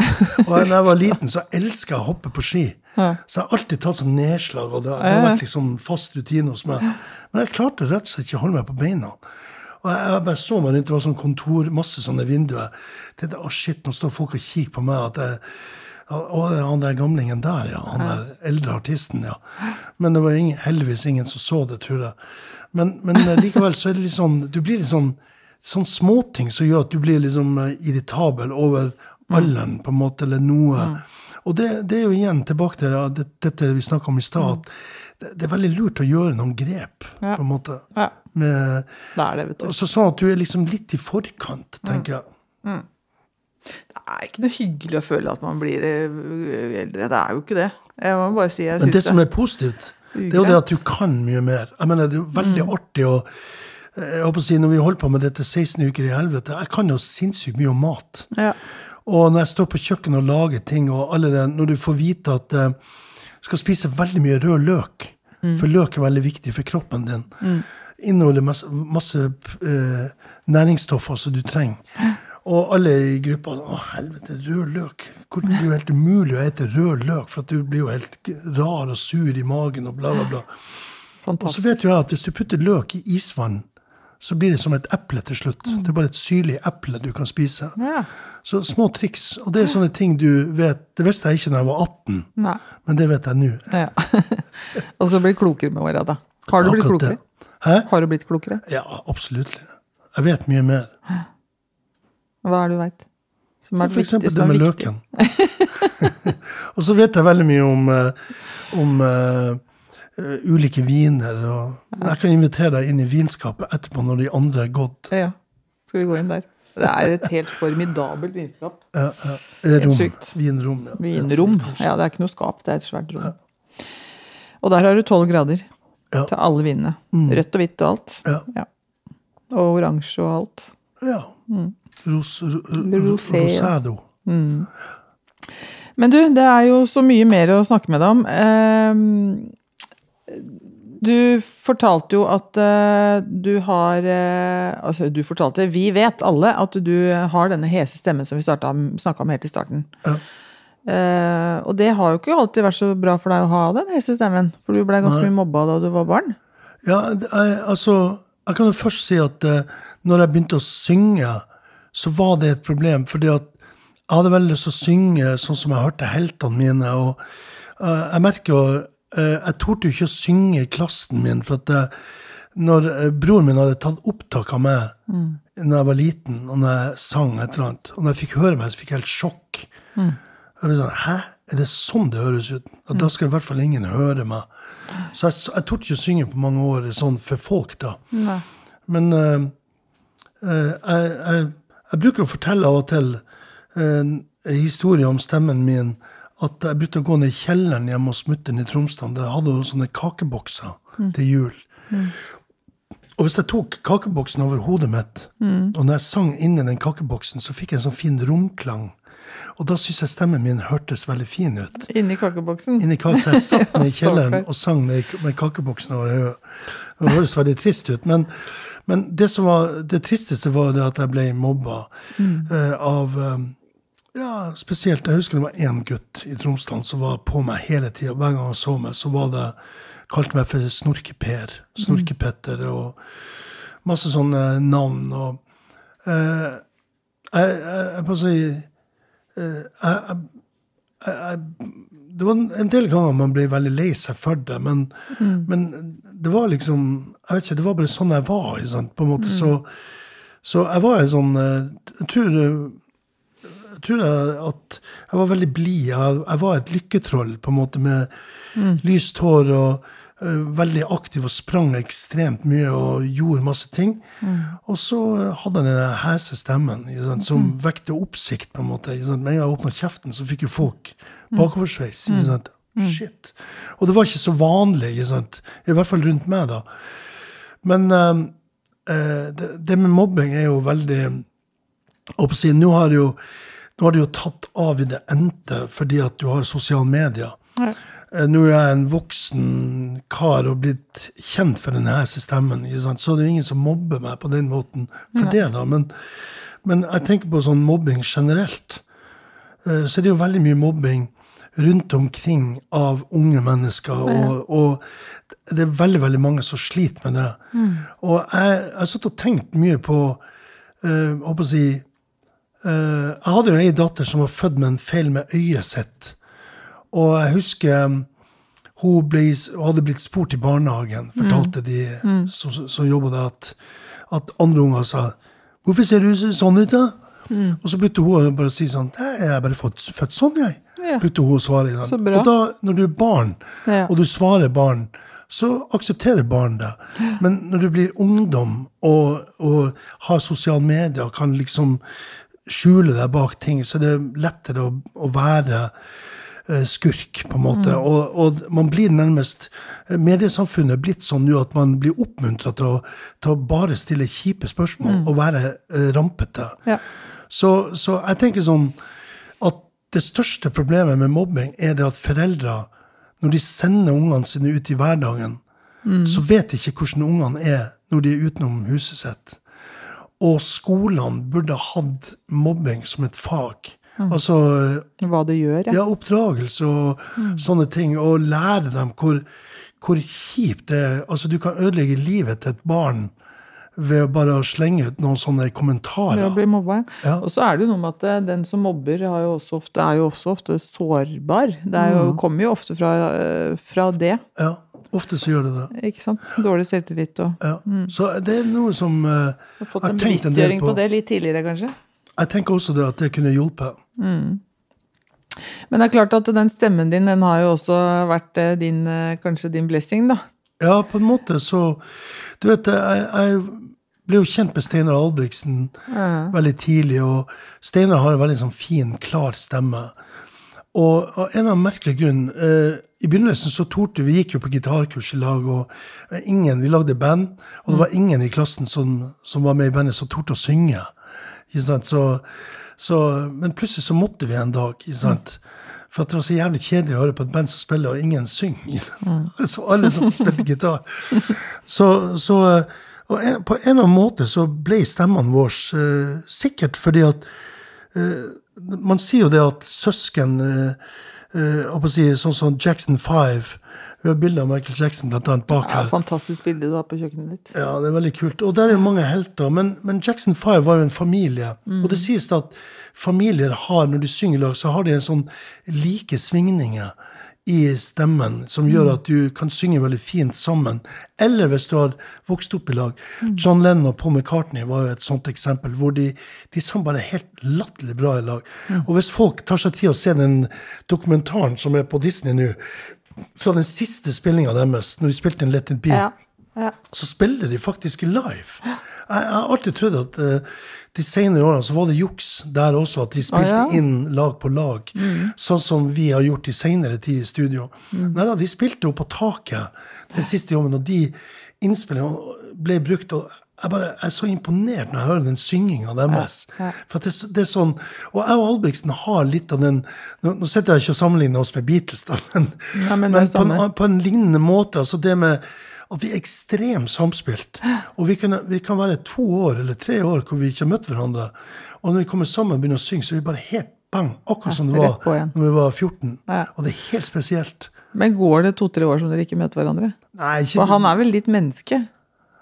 Og da jeg var liten, så elska jeg å hoppe på ski. Så jeg har alltid tatt sånn nedslag, og det, det har vært liksom fast rutine hos meg. Men jeg klarte rett og slett ikke å holde meg på beina. Og jeg, bare så meg rundt, det var sånn kontor, masse sånne vinduer. Tenkte, å shit, nå står folk og kikker på meg. at jeg å, han der gamlingen der, ja. Han der eldre artisten, ja. Men det var ingen, heldigvis ingen som så det, tror jeg. Men, men eh, likevel så er det litt sånn Du blir litt sånn sånn småting som gjør at du blir liksom eh, irritabel over alderen, på en måte, eller noe. Og det, det er jo igjen tilbake til det, dette vi snakka om i stad, at det, det er veldig lurt å gjøre noen grep, Ja. på en måte. Ja, Med, det er det, vet du. altså sånn at du er liksom litt i forkant, tenker jeg. Det er ikke noe hyggelig å føle at man blir eh, eldre. Det er jo ikke det. Jeg må bare si jeg Men det som er positivt, det er jo det at du kan mye mer. Jeg mener, Det er jo veldig Mm. artig å jeg håper å si, Når vi holder på med dette 16 uker i helvete Jeg kan jo sinnssykt mye om mat. ja. Og når jeg står på kjøkkenet og lager ting, og alle det, når du får vite at eh, du skal spise veldig mye rød løk, for løk er veldig viktig for kroppen din, inneholder masse, masse uh, næringsstoffer som du trenger. Og alle i gruppa Å, helvete, rød løk. Hvordan det er jo helt umulig å ete rød løk, for at du blir jo helt rar og sur i magen og bla, bla, bla. Og så vet jo jeg at hvis du putter løk i isvann, så blir det som et eple til slutt. Det er bare et syrlig eple du kan spise. Ja. Så små triks. Og det er sånne ting du vet Det visste jeg ikke da jeg var 18, Nei. men det vet jeg nå. Ja. og så blir klokere med åra, da. Har du blitt klokere? Hæ? Har du blitt klokere? Ja, absolutt. Jeg vet mye mer. Hva er det du veit? Som er For eksempel viktig, det med viktig? løken. og så vet jeg veldig mye om, eh, om eh, eh, ulike viner. Og jeg kan invitere deg inn i vinskapet etterpå når de andre er gått. Ja. Skal vi gå inn der? Det er et helt formidabelt vinskap. Ja, ja. Eh, Rom. Vinrom. Ja. Vinrom. Ja, det er ikke noe skap, det er et svært rom. Og der har du tolv grader Ja. til alle vinene. Rødt og hvitt og alt. Ja. Og oransje og alt. ja. Ros, ro, ro, Rosé, ja. rosado. Men du, det er jo så mye mer å snakke med deg om. Ehm, Du fortalte jo at uh, du har uh, Altså, du fortalte, vi vet alle at du har denne hese stemmen som vi snakka om helt i starten. Ja. Uh, og det har jo ikke alltid vært så bra for deg å ha den hese stemmen. For du blei ganske Nei. mye mobba da du var barn. Ja, er- altså Jeg kan jo først si at når jeg begynte å synge, så var det et problem. fordi at jeg hadde veldig lyst til å synge sånn som jeg hørte heltene mine. og Jeg merker jo Jeg torde jo ikke å synge i klassen min. for at eh, når eh, broren min hadde tatt opptak av meg når jeg var liten, og når jeg sang et eller annet, og når jeg fikk høre meg, så fikk jeg helt sjokk. Jeg ble sånn, Hæ? Er det sånn det høres ut? At da skal i hvert fall ingen høre meg. Så jeg, jeg torde ikke å synge på mange år sånn for folk, da. Nei. Men uh, uh, jeg, jeg, jeg bruker å fortelle av og til uh, en historie om stemmen min. At jeg begynte å gå ned i kjelleren hjemme hos mutter'n i Tromsdalen. Det hadde jo sånne kakebokser til jul. Og hvis jeg tok kakeboksen over hodet mitt, og når jeg sang inni den kakeboksen, så fikk jeg en sånn fin romklang. Og da syns jeg stemmen min hørtes veldig fin ut. Inni kakeboksen. Inni kake, så jeg satt ned i kjelleren og sang med, med kakeboksen over hodet. Det høres veldig trist ut. Men, men det, som var, det tristeste var det at jeg ble mobba eh, av eh, ja, spesielt Jeg husker det var én gutt i Tromsdalen som var på meg hele tida. Hver gang han så meg, så var det kalte meg for Snorke-Per, Snorke-Petter og masse sånne navn. Og eh, jeg, jeg, jeg si eh, jeg, jeg, Det var en- del ganger man ble veldig lei seg for det, men, men det var liksom Jeg vet ikke, det var bare sånn jeg var. På en måte, så, så jeg var en sånn eh, Jeg tror jeg tror jeg at jeg var veldig blid. Jeg, jeg var et lykketroll, på en måte, med lyst hår og uh, veldig aktiv og sprang ekstremt mye og gjorde masse ting. Og så eh, hadde jeg den hese stemmen sant, som vekte oppsikt. på en måte. Ikke sant? Med en gang jeg åpna kjeften, så fikk jo folk bakoversveis. ikke sant? Shit. Og det var ikke så vanlig, ikke sant? i hvert fall rundt meg. da. Men eh, det, det med mobbing er jo veldig oppsiden, å si, Nå har jo nå har det jo tatt av i det endte fordi at du har sosiale medier. Ja. Eh, Nå er jeg en voksen kar og blitt kjent for denne stemmen, så det er jo ingen som mobber meg på den måten for det. da, men, men jeg tenker på sånn mobbing generelt. Så det er jo veldig mye mobbing rundt omkring av unge mennesker. Og, og det er veldig veldig mange som sliter med det. Og jeg jeg har satt og tenkt mye på eh, håper å si, eh, Jeg hadde jo ei datter som var født med en feil med øyet sitt. Og jeg husker um, hun ble, hun hadde blitt spurt i barnehagen, fortalte de som, som jobba der, at, at andre unger sa 'Hvorfor ser du sånn ut, da?' Og så begynte hun å bare si sånn jeg er bare født, født sånn, jeg'. Ja. Begynte hun å svare. Sånn. Så. Og da, når du er barn, Ja. og du svarer barn, så aksepterer barn det. Men når du blir ungdom og, og har sosiale medier, kan liksom skjule deg bak ting, så det er lettere å, å være eh, skurk, på en måte. Og, og man blir nærmest Mediesamfunnet er blitt sånn nå at man blir oppmuntra til, til å bare stille kjipe spørsmål og være eh, rampete. Ja. Så, så jeg tenker sånn at det største problemet med mobbing er det at foreldre, når de sender ungene sine ut i hverdagen, så vet de ikke hvordan ungene er når de er utenom huset sitt. Og skolene burde hatt mobbing som et fag. Altså Hva det gjør, ja. ja, oppdragelse og sånne ting. Og lære dem hvor, hvor kjipt det er. Altså, du kan ødelegge livet til et barn ved å bare slenge ut noen sånne kommentarer. Ved å bli mobba. Ja. Og så er det jo noe med at eh, den som mobber, har jo ofte, er jo også ofte sårbar. Det jo, kommer jo ofte fra, eh, fra det, Ja, ofte så gjør det det. ikke sant? Dårlig selvtillit og Ja. Så det er noe som Du Har fått en bevisstgjøring på. på- det litt tidligere, kanskje. Jeg tenker også det at det kunne hjulpet. Men det er klart at den stemmen din, den har jo også vært eh, din, eh, kanskje din blessing, da. Ja, på en måte så Du vet, jeg, jeg ble jo kjent med Steinar Albrigtsen veldig tidlig, og Steinar har en veldig sånn fin, klar stemme. Og av en eller annen merkelig grunn eh, I begynnelsen så torde vi gikk jo på gitarkurs i lag, og eh, ingen, vi lagde band, og det var ingen i klassen som, som var med i bandet, som torde å synge. Så, så, men plutselig så måtte vi en dag. Sant? For det var så jævlig kjedelig å høre på et band som spiller, og ingen synger. så alle og spilte gitar. Så, så og en, på en eller annen måte så ble stemmene våre uh, sikkert fordi at uh, Man sier jo det at søsken eh, å si, Sånn som Jackson 5 Vi har bilde av Michael Jackson blant annet bak Ja, fantastisk bilde du har på kjøkkenet ditt. Ja, det er veldig kult. Og der er jo mange helter. Men, men Jackson 5 var jo en familie. Og det sies da at familier har, når de synger lag, så har de en sånn like svingninger i stemmen som gjør at du kan synge veldig fint sammen. Eller hvis du har vokst opp i lag. John Lennon og Paul McCartney var jo et sånt eksempel, hvor de, de sang bare helt latterlig bra i lag. Og hvis folk tar seg tid å se den dokumentaren som er på Disney nå, fra den siste spillinga deres, når de spilte inn Let It Be, Ja. ja. så spiller de faktisk live. Jeg, har alltid trodd at uh, de senere årene så var det juks der også, at de spilte Ah, ja. inn lag på lag. Sånn som vi har gjort i senere tid i studio. Nei da, de spilte jo på taket den siste jobben, og de innspillingene ble brukt. og jeg, bare, jeg er så imponert når jeg hører den synginga deres. For at det, det er sånn, Og jeg og Albrigtsen har litt av den Nå, nå sitter jeg ikke og sammenligner oss med Beatles, da, men, ja, men men på, en, på en lignende måte. altså det med at vi er ekstremt samspilt. Og vi kan, vi kan være to år eller tre år hvor vi ikke har møtt hverandre. Og når vi kommer sammen og begynner å synge, så er vi bare helt bang. Akkurat som det var når vi var 14. Og det er helt spesielt. Men går det to-tre år som dere ikke møter hverandre? Nei, ikke For han er vel litt menneske?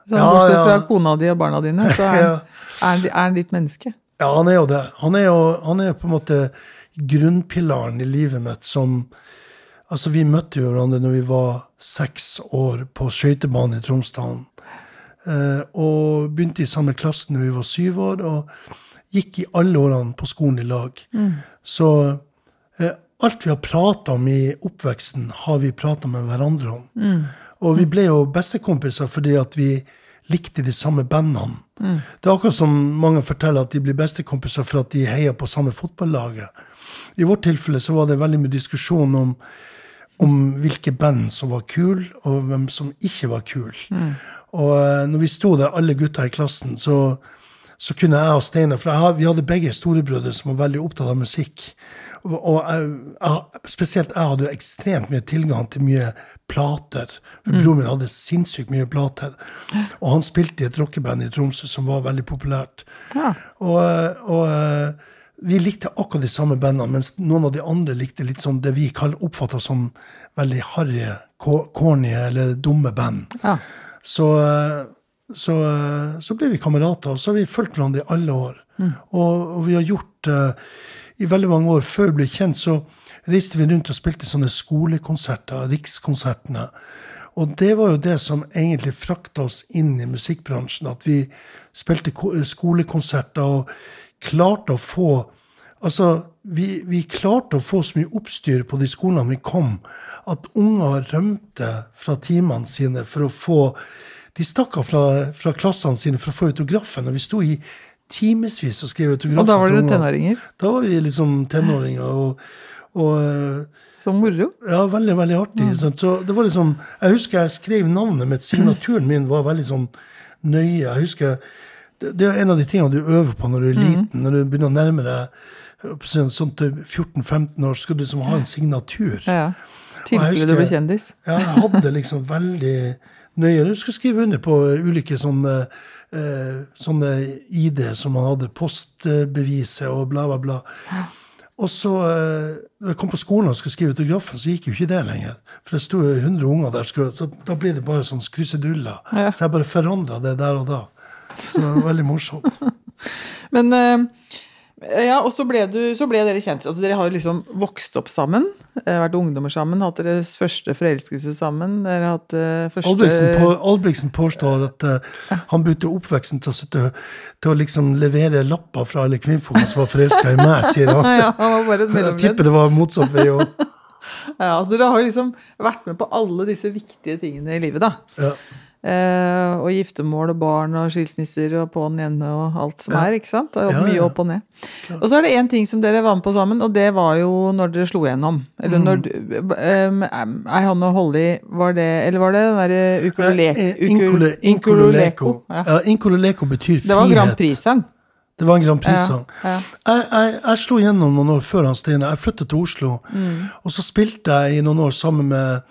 Så Ja, bortsett ja. fra kona di og barna dine, så er, Ja. han- litt han menneske. Ja, han er jo det. Han er jo han er på en måte grunnpilaren i livet mitt som Altså, vi møtte jo hverandre når vi var seks år på skøytebanen i Tromsdalen. Eh, og begynte i samme klasse når vi var syv år, og gikk i alle årene på skolen i lag. Så eh, alt vi har prata om i oppveksten, har vi prata med hverandre om. Og vi ble jo bestekompiser fordi at vi likte de samme bandene. Det er akkurat som mange forteller at de blir bestekompiser for at de heier på samme fotballaget. I vårt tilfelle så var det veldig mye diskusjon om, om hvilke band som var kul, og hvem som ikke var kul. Og eh, når vi sto der, alle gutta i klassen, så, så kunne jeg og Steinar For jeg, vi hadde begge storebrødre som var veldig opptatt av musikk. Og, og jeg, jeg, spesielt jeg hadde jo ekstremt mye tilgang til mye plater. For Broren min hadde sinnssykt mye plater. Og han spilte i et rockeband i Tromsø som var veldig populært. Ja. Og, og eh, vi likte akkurat de samme bandene, mens noen av de andre likte litt sånn det vi oppfatta som veldig harry, corny eller dumme band. Ja. Så, eh, så, eh, så ble vi kamerater, og så har vi fulgt hverandre i alle år. Og, og vi har gjort uh, I veldig mange år før vi ble kjent, så reiste vi rundt og spilte sånne skolekonserter, Rikskonsertene. Og det var jo det som egentlig frakta oss inn i musikkbransjen. At vi spilte skolekonserter og klarte å få Altså, vi, vi klarte å få så mye oppstyr på de skolene vi kom, at unger rømte fra timene sine for å få De stakk av fra, fra klassene sine for å få autografen. Og vi sto i timevis og skrev autografer Og da var dere tenåringer? Da var vi liksom tenåringer. og, og Så moro. ja, veldig, veldig artig. sant? Så det var liksom, Jeg husker jeg skrev navnet mitt. Signaturen min var veldig sånn nøye. Jeg husker, Det, det er en av de tingene du øver på når du er liten. Når du begynner å nærme deg sånn til 14-15 år, skal du liksom ha en signatur. Ja, ja. Tilfelle du blir kjendis. Ja, jeg hadde liksom veldig nøye Du skulle skrive under på eh, ulike sånne, eh, sånne ID som man hadde. Postbeviset og bla, bla, bla. Og så, eh, når jeg kom på skolen og skulle skrive autografen, så gikk jo ikke det lenger. For det sto jo 100 unger der, så da blir det bare sånn skruseduller. Ja. Så jeg bare forandra det der og da. Så det var veldig morsomt. Men eh, ja, og så ble, du, så ble dere kjent. Altså, dere har jo liksom vokst opp sammen. eh, Vært ungdommer sammen. Hatt deres første forelskelse sammen. Dere hatt eh, første Albrigtsen, på, påstår at uh, han brukte oppveksten til å, sitte, til å liksom levere lapper fra alle kvinnfolk som var forelska i meg, sier han. Ja, han var bare et Jeg tipper det var motsatt vei òg. Ja, altså dere har liksom vært med på alle disse viktige tingene i livet, da. Ja. Eh, og giftermål og barn og skilsmisser og på'n igjen og alt som Ja. er. ikke sant? Ja, mye opp og ned. Og så er det én ting som dere var med på sammen, og det var jo når dere slo igjennom. Eller Mm. når um, Ei Hanne og Holly, var det Eller var det den derre. Eh, ukul- Inkole- Inkuloleko? Ja. Inkololeko betyr betyr Det var Grand frihet. Prix-sang. Det var en Grand Prix-sang. Ja, ja. Jeg, jeg, jeg slo gjennom noen år før han Steinar. Jeg flyttet til Oslo. Mm. Og så spilte jeg i noen år sammen med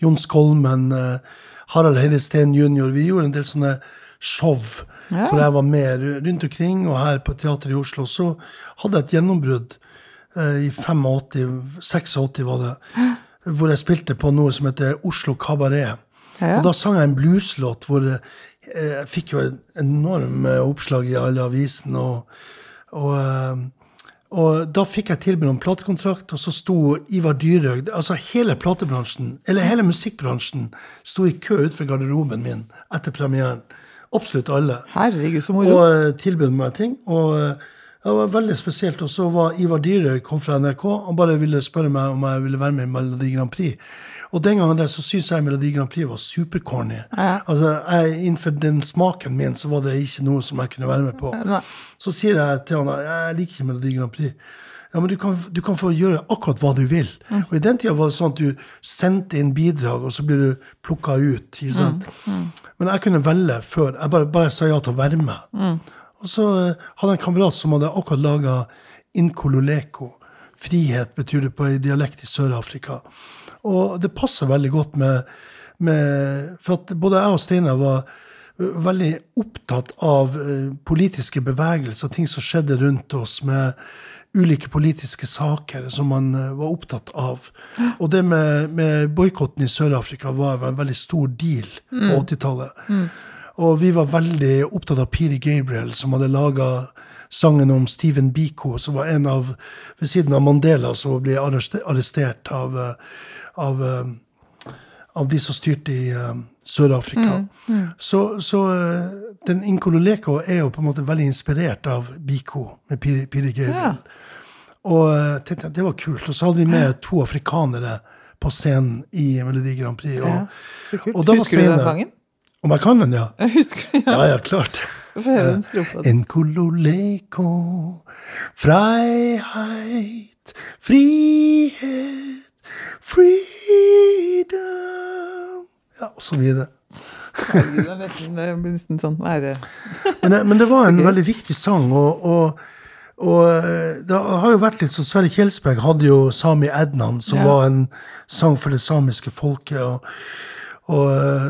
Jons Kolmen. eh, Harald Heidesteen jr. Vi gjorde en del sånne show Ja. hvor jeg var med rundt omkring. Og her på teateret i Oslo så hadde jeg et gjennombrudd eh, i 85, 86 var det, hvor jeg spilte på noe som heter Oslo Kabaret. Ja. Og da sang jeg en blueslåt hvor eh, jeg fikk jo en enorm eh, oppslag i alle avisene. Og, og, eh, og da fikk jeg tilbud om platekontrakt, og så sto Ivar Dyrhaug Altså hele platebransjen, eller hele musikkbransjen, sto i kø utenfor garderoben min etter premieren. Absolutt alle. Herregud, så moro. Og eh, tilbød meg ting. Og eh, det var veldig spesielt. Og så var Ivar Dyrhaug kom fra NRK og bare ville spørre meg om jeg ville være med i Melodi Grand Prix. Og den gangen der så syns jeg Melodi Grand Prix var supercorny. Ja. Altså, jeg, Innenfor den smaken min så var det ikke noe som jeg kunne være med på. Så sier jeg til han jeg liker ikke Melodi Grand Prix. Ja, men du kan, du kan få gjøre akkurat hva du vil. Og I den tida var det sånn at du sendte inn bidrag, og så blir du plukka ut. Ikke sant? Men jeg kunne velge før. Jeg bare, bare sa ja til å være med. Og så eh, hadde jeg en kamerat som hadde akkurat laga Inkololeko. Frihet betyr det på i dialekt i Sør-Afrika. Og det passer veldig godt med, med For at både jeg og Steinar var veldig opptatt av eh, politiske bevegelser, ting som skjedde rundt oss med ulike politiske saker som man eh, var opptatt av. Og det med, med boikotten i Sør-Afrika var en veldig stor deal på 80-tallet. Og vi var veldig opptatt av Peter Gabriel, som hadde laga sangen om Stephen Biko, som var en av ved siden av Mandela, som ble arrestert av, eh, av, eh, av de som styrte i eh, Sør-Afrika. Så, så eh, den Inkololeko er jo på en måte veldig inspirert av Biko med Piri, Peter Gabriel. Og tenkte jeg, det var kult. Og så hadde vi med to afrikanere på scenen i Melodi Grand Prix. Og, Ja, så kult. Husker du den sangen? Om jeg kan den, ja? Jeg husker den, ja. Ja, ja, klart. En. Enkololeko, freiheit, frihet, freedom Ja, og så videre. Herregud, det er nesten, det blir nesten sånn ære... Men, det- men det var en veldig viktig sang, og, og, og eh, det har jo vært litt sånn Sverre Kjelsberg hadde jo Sami Ednan, som Ja. var en sang for det samiske folket. og og eh,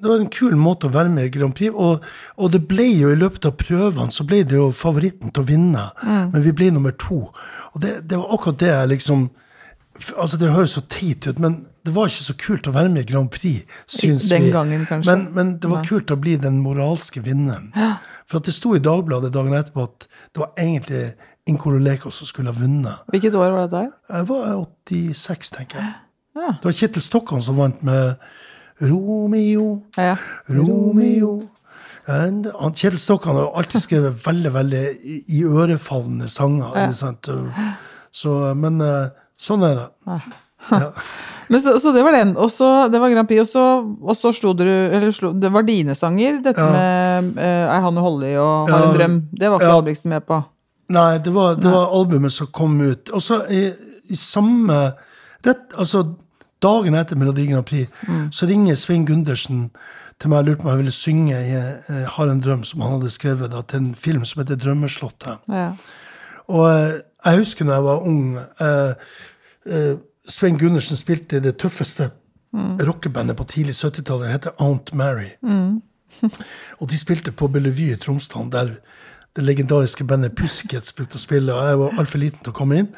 Det var en kul måte å være med i Grand Prix. Og, og det ble jo i løpet av prøvene så ble det jo favoritten til å vinne. Men vi ble nummer to. Og det, det var akkurat det jeg liksom Altså Det høres så teit ut, men det var ikke så kult å være med i Grand Prix, syns Den vi. gangen, kanskje. Men, men det var kult å bli den moralske vinneren. For at det sto i Dagbladet dagen etterpå at det var egentlig Inkololeko som skulle ha vunnet. Hvilket år var det der? Jeg var 86, tenker jeg. Ja. Det var Kjetil Stokkan som vant med Romeo, Ja. Romeo And, Kjetil Stokkan har alltid skrevet veldig veldig i- iørefallende sanger. Ja. Så, men eh, sånn er det. Ja. Men så, så det var den. Og så, det var Grand Prix, og så, og så slo dere eller slo, Det var dine sanger, dette Ja. med uh, Er han Holly og Har Ja. en drøm. Det var ikke Ja. Albrigtsen med på. Nei, det var, det var albumet som kom ut. Og så i, i samme rett, altså Dagen etter Melodi Grand Prix så ringer Svein Gundersen til meg og lurte på om jeg ville synge i eh, 'Har en drøm', som han hadde skrevet da, til en film som heter 'Drømmeslottet'. Ja. Og eh, jeg husker da jeg var ung eh, eh, Svein Gundersen spilte i det tøffeste rockebandet på tidlig 70-tallet. Det heter Aunt Mary. og de spilte på Bellevue i Tromsdalen, der det legendariske bandet Pussycats brukte å spille. Og jeg var altfor liten til å komme inn.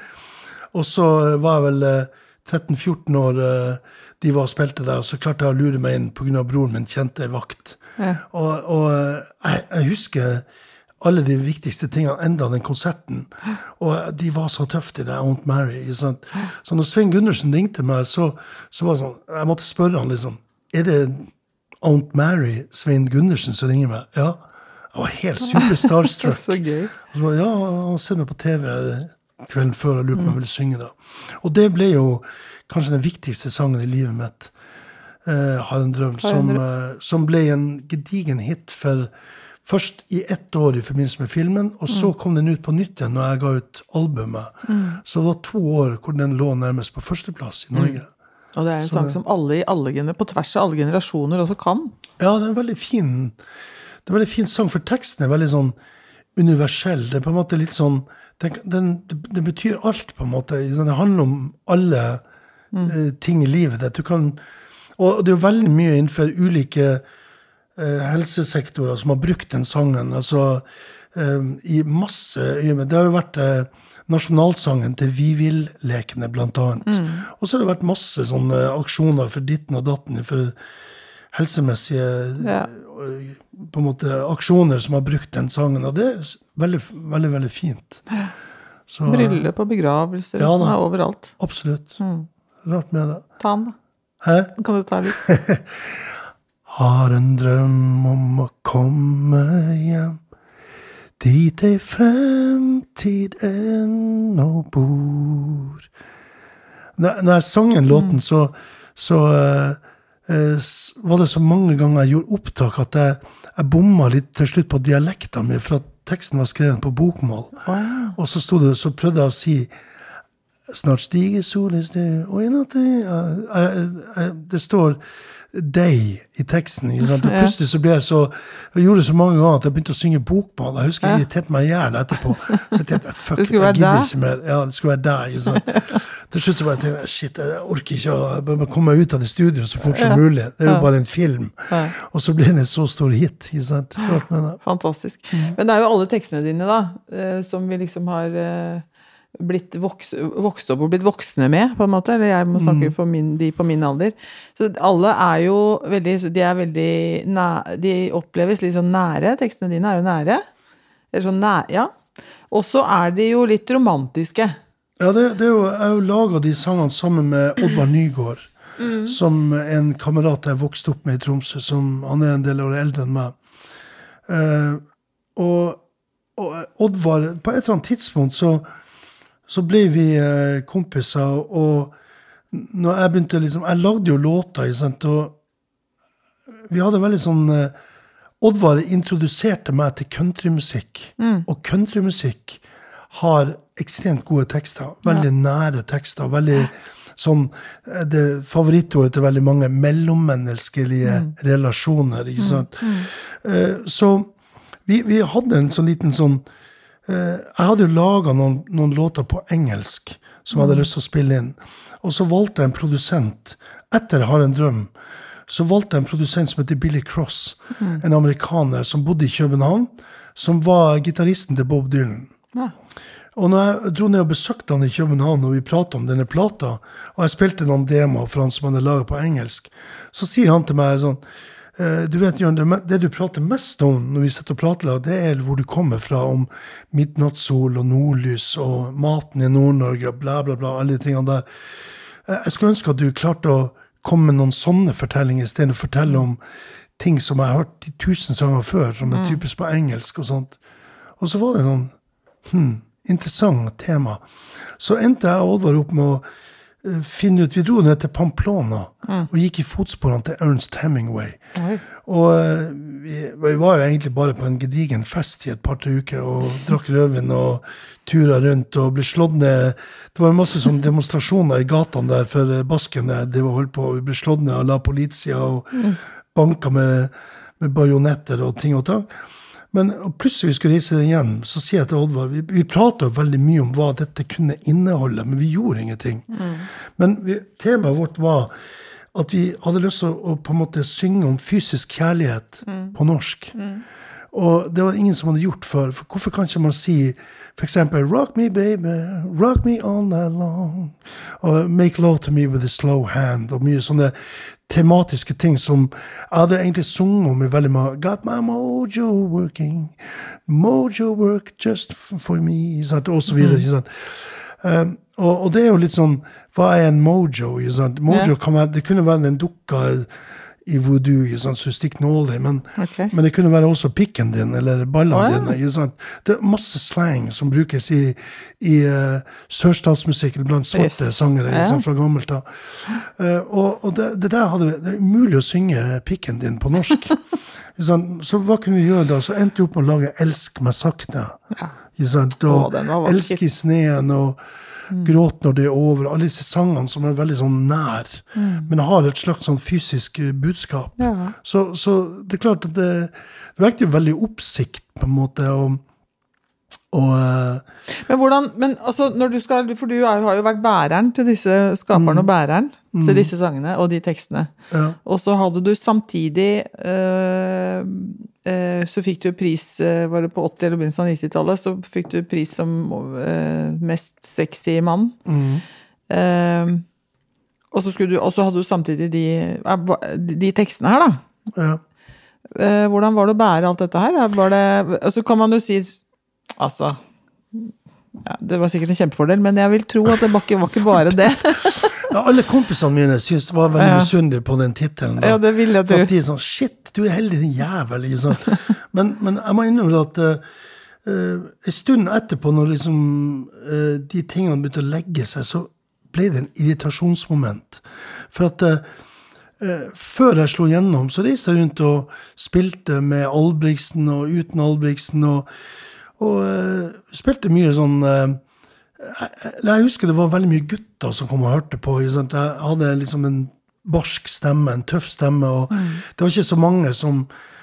Og så eh, var jeg vel eh, 13-14 år eh, de var og spilte der, og så klarte jeg å lure meg inn pga. broren min kjente ei vakt. Ja. Og, og eh, jeg, jeg husker alle de viktigste tingene enda den konserten. Og de var så tøffe, de der Aunt Mary. sant? Så når Svein Gundersen ringte meg, så, så var det sånn Jeg måtte spørre han liksom Er det Aunt Mary Svein Gundersen som ringer meg? Ja. Jeg var helt superstarstruck. Så gøy. Og så bare, ja, han ser meg på TV kvelden før og lurer på om jeg ville synge da. Og det ble jo kanskje den viktigste sangen i livet mitt. Eh, 'Har en drøm', som, eh, som ble en gedigen hit for først i ett år i forbindelse med filmen, og så kom den ut på nytt igjen når jeg ga ut albumet. Så det var to år hvor den lå nærmest på førsteplass i Norge. Og det er en sang som alle, i alle på tvers av alle generasjoner også kan. Ja, det er en veldig fin Det er en veldig fin sang, for teksten er veldig sånn universell. Det er på en måte litt sånn Den, den, det, betyr alt, på en måte. Det handler om alle mm. ting i livet ditt. Du kan Og det er jo veldig mye innenfor ulike eh, helsesektorer som har brukt den sangen. Altså eh, i masse øyemed. Det har jo vært eh, nasjonalsangen til Vi vil-lekene, blant annet. Og så har det vært masse sånne aksjoner for ditten og datten. for helsemessige Ja. på en måte aksjoner som har brukt den sangen, og det er veldig, veldig, veldig fint. Så, Bryllup og begravelser. Ja, den er overalt. Absolutt. Rart med det. Ta den, da. Hæ? Kan du ta litt? Har en drøm om å komme hjem dit ei fremtid ennå bor. Når når jeg sang den låten, så, så uh, uh, var det så mange ganger jeg gjorde opptak at jeg, jeg bomma litt til slutt på dialekta mi, for at teksten var skrevet på bokmål. Og så, det, så prøvde jeg å si Snart stiger solen sted, og i natt Det står deg i teksten. Og plutselig så ble jeg så Jeg gjorde det så mange ganger at jeg begynte å synge bokball. Jeg husker jeg irriterte meg i hjel etterpå. Så jeg tenkte fuck jeg gidder ikke mer. Ja, det skulle være deg. Ikke sant? Til slutt så bare tenkte jeg shit, jeg orker ikke å jeg komme meg ut av det studioet så fort som Ja. mulig. Det er jo bare en film. Ja. Og så ble det en så stor hit. Ikke sant? Fantastisk. Men det er jo alle tekstene dine, da, eh, som vi liksom har eh, blitt voks, vokst opp og blitt voksne med, på en måte. Eller jeg må snakke for min, de på min alder. Så alle er jo veldig De er veldig nære, De oppleves litt sånn nære. Tekstene dine er jo nære. Eller sånn næ, ja. Og så er de jo litt romantiske. Ja, det, det er jo, jeg har jo laga de sangene sammen med Oddvar Nygård. Som en kamerat jeg vokste opp med i Tromsø. Som, han er en del år eldre enn meg. Uh, og, og Oddvar På et eller annet tidspunkt så, så ble vi eh, kompiser, og når jeg begynte liksom Jeg lagde jo låter, sant, og vi hadde veldig sånn eh, Oddvar introduserte meg til countrymusikk, og countrymusikk har ekstremt gode tekster. Veldig nære tekster. veldig sånn, eh, det Favorittordet til veldig mange mellommenneskelige relasjoner. ikke sant? Mm. Så vi, vi hadde en sånn liten sånn Jeg hadde jo laga noen, noen låter på engelsk som jeg hadde lyst til å spille inn. Og så valgte jeg en produsent. Etter 'Har en drøm' så valgte jeg en produsent som heter Billy Cross. En amerikaner som bodde i København. Som var gitaristen til Bob Dylan. Ja. Og når jeg dro ned og besøkte han i København, og vi prata om denne plata, og jeg spilte noen demoer for han som han hadde laga på engelsk, så sier han til meg sånn eh, du vet, Jørn, det, du prater mest om når vi sitter og prater, det er hvor du kommer fra, om midnattssol og nordlys og maten i Nord-Norge og bla, bla, bla, alle de tingene der. Eh, Jeg skulle ønske at du klarte å komme med noen sånne fortellinger istedenfor å fortelle om ting som jeg har hørt i tusen sanger før, som er typisk på engelsk og sånt. Og så var det sånn hm, interessant tema. Så endte jeg og Oddvar opp med å eh, finne ut Vi dro ned til Pamplona og gikk i fotsporene til Ernst Hemingway. Oi. Og eh, vi, vi var jo egentlig bare på en gedigen fest i et par-tre uker og drakk rødvin og tura rundt og ble slått ned Det var masse sånn demonstrasjoner i gatene der for eh, baskene det var holdt på. Vi ble slått ned av La Polizia og banka med, med bajonetter og ting og tang. Men plutselig vi skulle reise hjem, så sier jeg til Oddvar Vi, vi prata veldig mye om hva dette kunne inneholde, men vi gjorde ingenting. Men vi, temaet vårt var at vi hadde lyst til å, å på en måte synge om fysisk kjærlighet på norsk. Og det var ingen som hadde gjort før. For hvorfor kan ikke man si eksempel 'Rock me, baby, rock me all night long', og 'Make love to me with a slow hand', og mye sånne tematiske ting som jeg hadde egentlig sunget om i veldig mange 'Got my mojo working', 'Mojo work just for me', sant? og så videre. ikke sant? Um, og, og, det er jo litt sånn Hva er en mojo? Sant? Mojo kan være, Det kunne være en dukke i voodoo ikke sant, så stikker nåler men, okay. men det kunne være også pikken din eller ballene oh, ja. dine. Det er masse slang som brukes i, i uh, sørstatsmusikk blant svarte Yes. sangere Ja. sant, fra gammelt av. Uh, og og det, det der hadde, det er umulig å synge pikken din på norsk. Så hva kunne vi gjøre da? Så endte vi opp med å lage 'Elsk meg sakte'. Ja. Ikke sant? Og den 'Elsk i sneen' og 'Gråt når det er over'. Alle disse sangene som er veldig sånn nær, men har et slags sånn fysisk eh, budskap. Ja. Så, så det er klart at det, det jo veldig oppsikt, på en måte. og og eh, Men hvordan, men altså, når du skal, for du har jo vært bæreren til disse skaperen og bæreren til disse sangene og de tekstene. ja, Og så hadde du samtidig øh, øh, Så fikk du pris øh, Var det på 80- eller begynnelsen av 90-tallet? Så fikk du pris som øh, mest sexy mann. mm, Eh, og så du, og så hadde du samtidig de, eh, de tekstene her, da. ja. Uh, hvordan var det å bære alt dette her? Var det, altså kan man jo si Altså ja, Det var sikkert en kjempefordel, men jeg vil tro at det var ikke, var ikke bare det. ja, alle kompisene mine syntes var veldig misunnelige på den tittelen. Ja, det vil jeg tro. at de er sånn Shit, du er heldig, din jævel. Liksom. Men, men jeg må innrømme at uh, en stund etterpå, når liksom uh, de tingene begynte å legge seg, så ble det en irritasjonsmoment. For at eh, før jeg slo gjennom, så reiste jeg rundt og spilte med Albrigtsen og uten Albrigtsen, og, og uh, spilte mye sånn uh, jeg, jeg husker det var veldig mye gutter som kom og hørte på. Jeg hadde liksom en barsk stemme, en tøff stemme, og det var ikke så mange som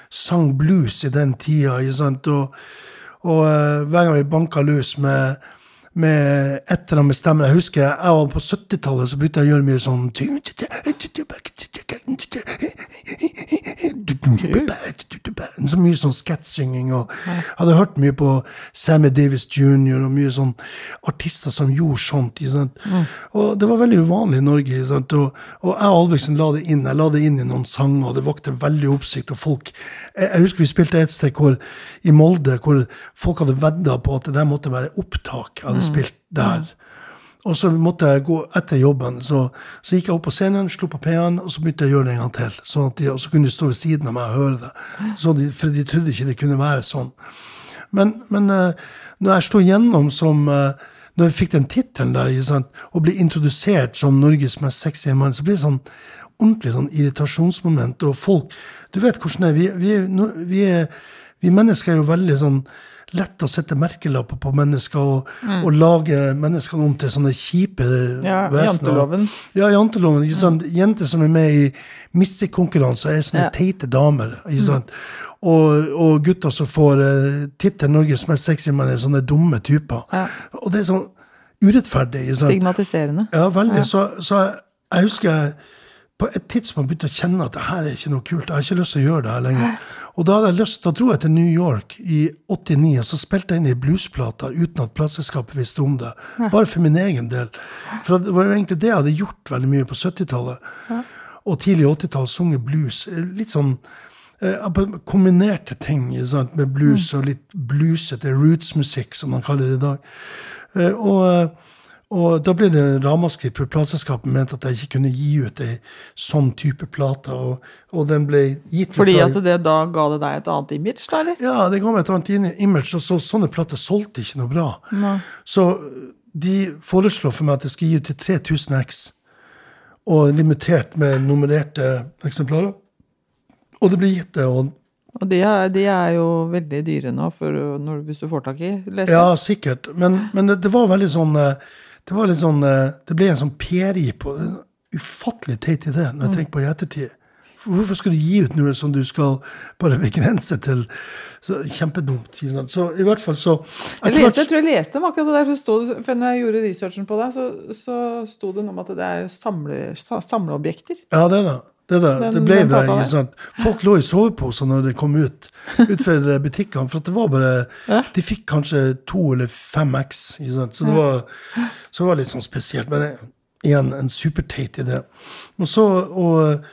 sang blues i den tida. Og, og uh, hver gang vi banka løs med, med et eller annet med stemmen Jeg husker jeg var på 70-tallet, så begynte jeg å gjøre mye sånn Så mye sånn sketssynging. Og hadde hørt mye på Sammy Davis jr. og mye sånn artister som gjorde sånt. Sant? Og det var veldig uvanlig i Norge. Og, og jeg og Albrigtsen la det inn. Jeg la det inn i noen sanger, og det vakte veldig oppsikt. Og folk Jeg, jeg husker vi spilte et sted hvor, i Molde hvor folk hadde vedda på at det der måtte være opptak jeg hadde spilt der. Og så måtte jeg gå etter jobben. Så, så gikk jeg opp på scenen, slo på P-en, og så begynte jeg å gjøre det en gang til. Sånn de, og så kunne de stå ved siden av meg og høre det. De, for de trodde ikke det kunne være sånn. Men, men eh, når jeg slo gjennom som eh, Når jeg fikk den tittelen der, sant, og ble introdusert som Norges mest sexy mann, så ble det sånn ordentlig sånn irritasjonsmoment. Og folk Du vet hvordan det er. Vi, vi, vi, vi mennesker er jo veldig sånn lett å sette merkelapper på mennesker og, og lage menneskene om til sånne kjipe Ja, vesener. janteloven. Ja, janteloven. ikke sant? Jenter som er med i missekonkurranser, er sånne Ja. teite damer. ikke sant? Og, og gutter som får uh, tittel 'Norges mest sexy menn', er sånne dumme typer. Ja. Og det er sånn urettferdig. ikke sant? Stigmatiserende. Ja, veldig. Så, så jeg, jeg husker jeg på et tidspunkt begynte å kjenne at det her er ikke noe kult. Jeg har ikke lyst til å gjøre det her lenger. Og da hadde jeg lyst, da dro jeg til New York i 89, og så spilte jeg inn i bluesplater uten at plateselskapet visste om det. Bare for min egen del. For det var jo egentlig det jeg hadde gjort veldig mye på 70-tallet. Og tidlig 80-tall, sunget blues. Litt sånn eh, kombinerte ting sant? med blues og litt bluesete rootsmusikk, som man kaller det i dag. Eh, og, eh, og da ble det ramaskrik, for plateselskapet mente at jeg ikke kunne gi ut ei sånn type plate. Og, og den ble gitt ut Fordi at det da ga det deg et annet image, da, eller? ja, det ga meg et annet image, og så, sånne plater solgte ikke noe bra. Nei. Så de foreslo for meg at jeg skulle gi ut til 3000 X, og limitert med nummererte eksemplarer. Og det ble gitt det. og Og de er, de er jo veldig dyre nå, for når, hvis du får tak i. leste. Ja, sikkert. Men, men det, det var veldig sånn eh, Det var litt sånn eh, Det ble en sånn PRI på det. Ufattelig teit idé når jeg tenker på i ettertid. Hvorfor skal du gi ut noe som du skal bare begrense til så, Kjempedumt. Så i hvert fall så Jeg, leste, jeg tror jeg leste om akkurat det der. Stod, for når jeg gjorde researchen på det, så, så sto det noe om at det er samle, samleobjekter. Ja, det er det. Det, der, Den- det ble det. ikke sant? Folk lå i soveposer når de kom ut utfor butikkene. For at det var bare Ja. De fikk kanskje to eller fem X. Ikke sant? Så det var, så det var litt sånn spesielt. Men det- igjen, en superteit idé. Og så, og,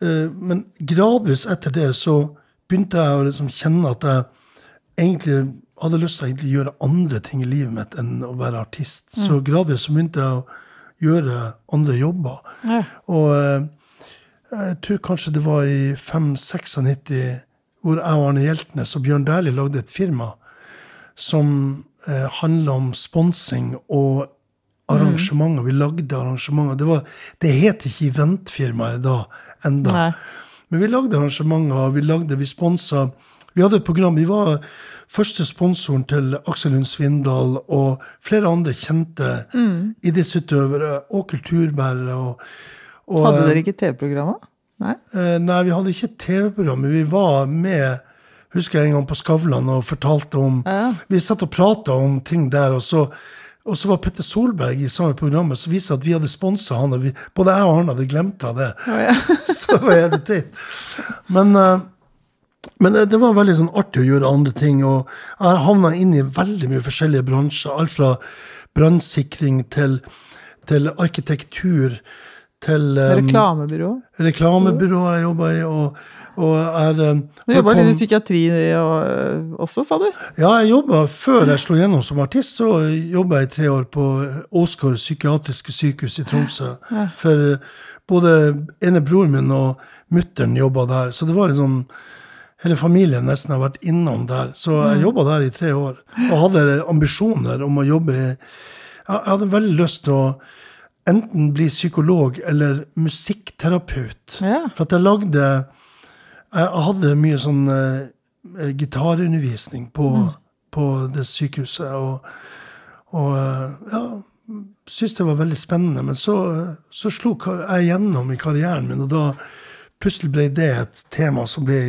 eh, men gradvis etter det så begynte jeg å liksom kjenne at jeg egentlig hadde lyst til å gjøre andre ting i livet mitt enn å være artist. Så gradvis så begynte jeg å gjøre andre jobber. Ja. Og eh, jeg tror kanskje det var i 5-96 hvor jeg og Arne Hjeltnes og Bjørn Dæhlie lagde et firma som eh, handla om sponsing og arrangementer. Vi lagde arrangementer. Det, var, det het ikke eventfirmaer da enda. Nei. Men vi lagde arrangementer, vi lagde, vi sponsa Vi hadde et program. Vi var første sponsoren til Aksel Lund Svindal og flere andre kjente idrettsutøvere og kulturbærere. Og, og, Hadde dere ikke TV-programmet? Nei? Eh, nei, vi hadde ikke TV-programmet. vi var med husker jeg en gang på Skavlan og fortalte om Ja. Vi satt og prata om ting der, og så, og så var Petter Solberg i samme programmet som viste at vi hadde sponsa han, og vi, både jeg og han hadde glemt av det. så det var det teit. Men, uh, men eh, det var veldig sånn artig å gjøre andre ting, og jeg havna inn i veldig mye forskjellige bransjer. Alt fra brannsikring til, til arkitektur til um, Reklamebyrå. reklamebyrå har jeg jobba i. og, og er, eh, Du jobba litt i psykiatri og, øh, også, sa du? Ja, jeg jobba før jeg slo gjennom som artist. Så jobba jeg i tre år på Åsgård psykiatriske sykehus i Tromsø. For eh, både ene broren min og mutter'n jobba der. Så det var liksom Hele familien nesten har vært innom der. Så jeg jobba der i tre år. Og hadde ambisjoner om å jobbe jeg hadde veldig lyst til å enten bli psykolog eller musikkterapeut. Ja. For at jeg lagde Jeg hadde mye sånn uh, gitarundervisning på, på det sykehuset. Og, og uh, ja, syntes det var veldig spennende. Men så, så slo jeg gjennom i karrieren min, og da plutselig ble det et tema som ble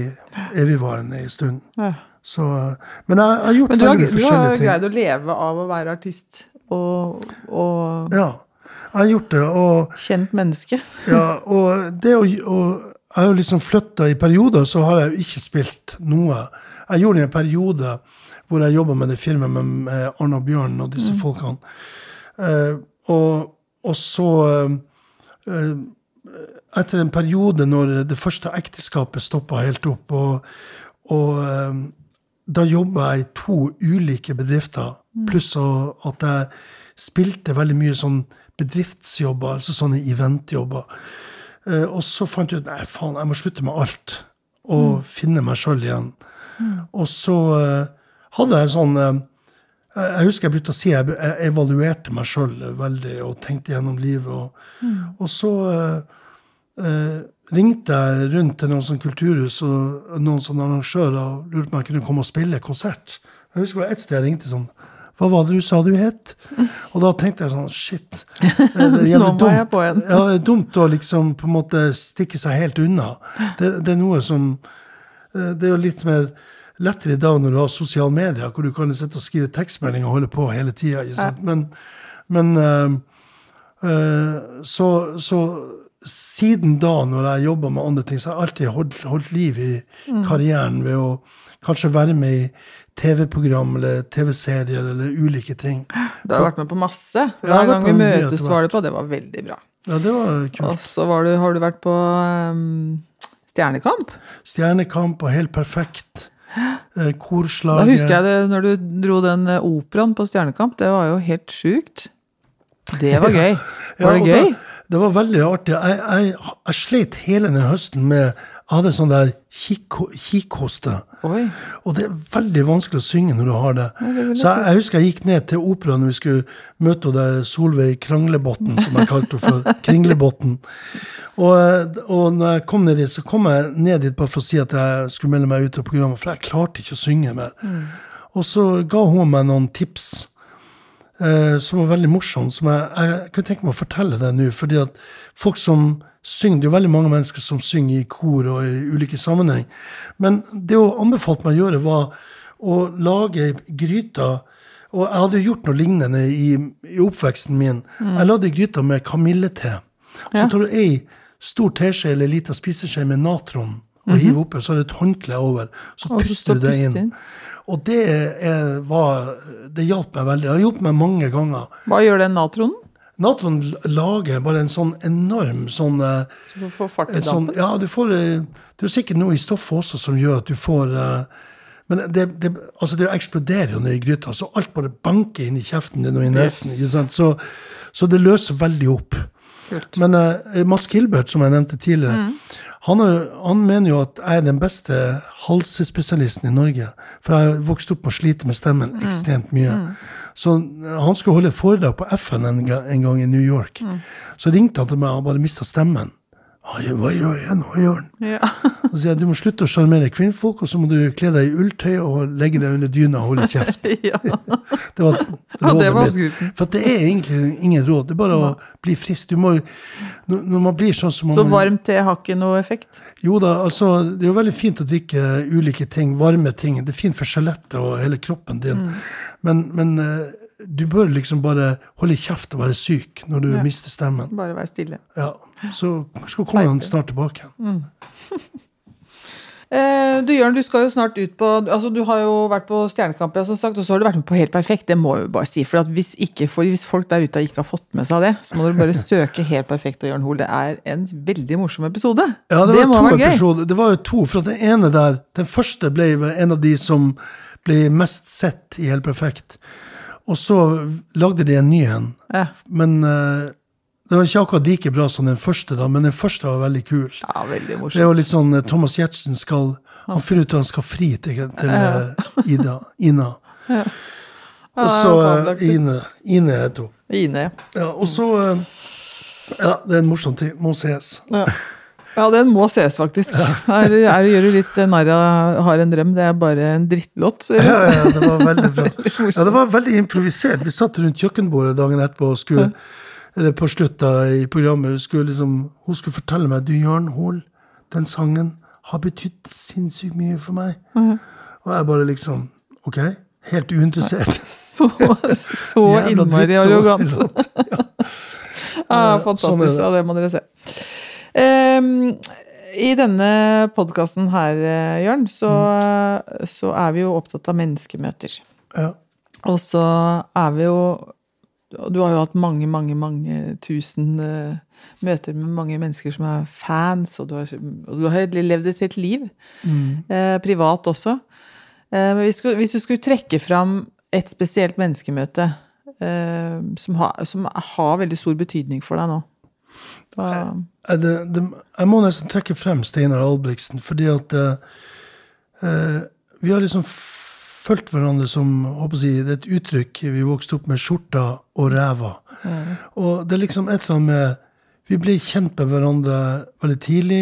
evigvarende en stund. Ja. Så, eh, men jeg, jeg har gjort Men du har, veldig mye du har forskjellige ting. greid å leve av å være artist og, og Ja, jeg har gjort det. og kjent menneske. Ja, og det å, og jeg har jo liksom flytta I perioder så har jeg jo ikke spilt noe. Jeg gjorde det i en periode hvor jeg jobba med det firmaet med, med Arne og Bjørn og disse folkene. Uh, og, og så uh, Etter en periode når det første ekteskapet stoppa helt opp, og, og eh, da jobba jeg i to ulike bedrifter, pluss at jeg spilte veldig mye sånn bedriftsjobber, altså sånne eventjobber. Eh, og så fant jeg ut nei, faen, jeg må slutte med alt og finne meg sjøl igjen. Og så eh, hadde jeg sånn eh, jeg husker jeg begynte å si jeg, evaluerte meg sjøl veldig og tenkte gjennom livet. Og, og så eh, ringte jeg rundt til noen sånne kulturhus og noen sånne arrangører og lurte på om jeg kunne komme og spille konsert. Jeg husker det var et sted jeg ringte sånn Hva var det du sa du het? Og da tenkte jeg sånn Shit. Det er Nå må jeg på en. Ja, det er dumt å liksom på en måte stikke seg helt unna. Det, det er noe som eh, Det er jo litt mer lettere i dag når du har sosiale medier, hvor du kan sitte og skrive tekstmeldinger og holde på hele tida. Men, men øh, øh, så, så siden da, når jeg jobba med andre ting, så har jeg alltid holdt, holdt liv i karrieren ved å kanskje være med i TV-program eller TV-serier eller ulike ting. Du har vært med på masse. Hver gang vi møtes, var du på. Det var veldig bra. Ja, det var kult. Og så var du, har du vært på um, Stjernekamp. Stjernekamp og Helt perfekt. Eh, Da husker jeg det når du dro den eh, operaen på Stjernekamp. Det var jo helt sjukt. Det var gøy. Ja, Var det gøy? gøy? Det var veldig artig. Jeg, jeg, jeg slet hele den høsten med Jeg hadde sånn der kikkhoste. kikhoste. Og det er veldig vanskelig å synge når du har det. det Så jeg, jeg husker jeg gikk ned til operaen når vi skulle møte der Solveig Kranglebotn, som jeg kalte henne for. Kringlebotn. Og, og når jeg kom ned dit, så kom jeg ned dit bare for å si at jeg skulle melde meg ut av programmet, for jeg klarte ikke å synge mer. Og så ga hun meg noen tips eh, som var veldig morsomt, som jeg, jeg kunne tenke meg å fortelle deg nå. fordi at folk som synger, Det er jo veldig mange mennesker som synger i kor og i ulike sammenheng. Men det hun anbefalte meg å gjøre, var å lage gryta Og jeg hadde jo gjort noe lignende i, i oppveksten min. Jeg lagde gryta med kamillete. Så tar du ei stor teskje eller lita spiseskje med natron og hiver oppi, og så er det et håndkle over. Så. Og puster du det inn. inn. Og det, er, var, det hjalp meg veldig. Det har hjulpet meg mange ganger. Hva gjør den natronen? Natron lager bare en sånn enorm sånn eh, Så du får fart i dampen? sånn, ja, du får, eh, det er sikkert noe i stoffet også som gjør at du får eh, Men det, det, altså det eksploderer jo ned i gryta, så alt bare banker inn i kjeften din og i nesen. Yes. Så, så det løser veldig opp. Kult. Men uh, Mats Gilbert, som jeg nevnte tidligere, Mm. han, er, han mener jo at jeg er den beste halsespesialisten i Norge. For jeg har vokst opp med å slite med stemmen Mm. ekstremt mye. Så eh, han skulle holde foredrag på FN en, en gang i New York. Mm. Så ringte han til meg og bare mista stemmen. Hva gjør jeg nå, Jørn? Ja. Og sier jeg du må slutte å sjarmere kvinnfolk, og så må du kle deg i ulltøy og legge deg under dyna og holde kjeft. ja. Det var, rådet ja, mitt. For det er egentlig ingen råd. Det er bare å bli frisk. Du må, når, man blir sånn som Så varmt te har ikke noe effekt? Jo da, altså, det er jo veldig fint å drikke ulike ting, varme ting. Det er fint for skjelettet og hele kroppen din. Mm. Men, men eh, du bør liksom bare holde kjeft og være syk når du Ja. mister stemmen. Bare være stille. Ja, Så skal kommer han snart tilbake. Eh, du Jørn, du skal jo snart ut på altså Du har jo vært på Stjernekamp, ja, som sagt, og så har du vært med på Helt perfekt. Det må jeg jo bare si. For, hvis, ikke, for hvis folk der ute ikke har fått med seg det, så må dere bare søke Helt perfekt av Jørn Hoel. Det er en veldig morsom episode. Ja, det var må to være gøy. Det var jo to, for den ene der, den første ble en av de som ble mest sett i Helt perfekt. Og så lagde de en ny en. Ja. Men eh, det var ikke akkurat like bra som den første, da, men den første var veldig kul. ja, veldig morsomt. Det var litt sånn eh, Thomas Giertsen skal Han finner ut at han skal fri til, til eh, Ida. Ina. Og så eh. Ine. Ine heter hun. Ine. Ja, og så Ja, det er en morsom ting. Må ses. Ja. ja, den må ses, faktisk. Her er gjør du litt narr av Har en drøm. Det er bare en drittlåt. Ja, ja, det var veldig bra. Ja, det var veldig improvisert. Vi satt rundt kjøkkenbordet dagen etterpå og skulle eller på slutta i programmet skulle liksom, hun skulle fortelle meg du Jørn Hoel, den sangen har betydd sinnssykt mye for meg. Og jeg bare liksom Ok, helt uinteressert. Så, så innmari arrogant. Ja, fantastisk. sånn er det. Ja, det må dere se. Um, I denne podkasten her, eh, Jørn, så, Mm. så er vi jo opptatt av menneskemøter. Ja. Og så er vi jo Du har jo hatt mange, mange, mange tusen uh, møter med mange mennesker som er fans, og du har, og du har levd et helt liv. Mm. Uh, privat også. Uh, men hvis, du- hvis du skulle trekke fram et spesielt menneskemøte eh, som, har, som har veldig stor betydning for deg nå Eh, Det, det, jeg må nesten trekke frem Steinar Albrigtsen, fordi at vi har liksom fulgt hverandre som håper jeg, Det er et uttrykk vi vokste opp med skjorta og ræva. Og det er liksom et eller annet med Vi ble kjent med hverandre veldig tidlig,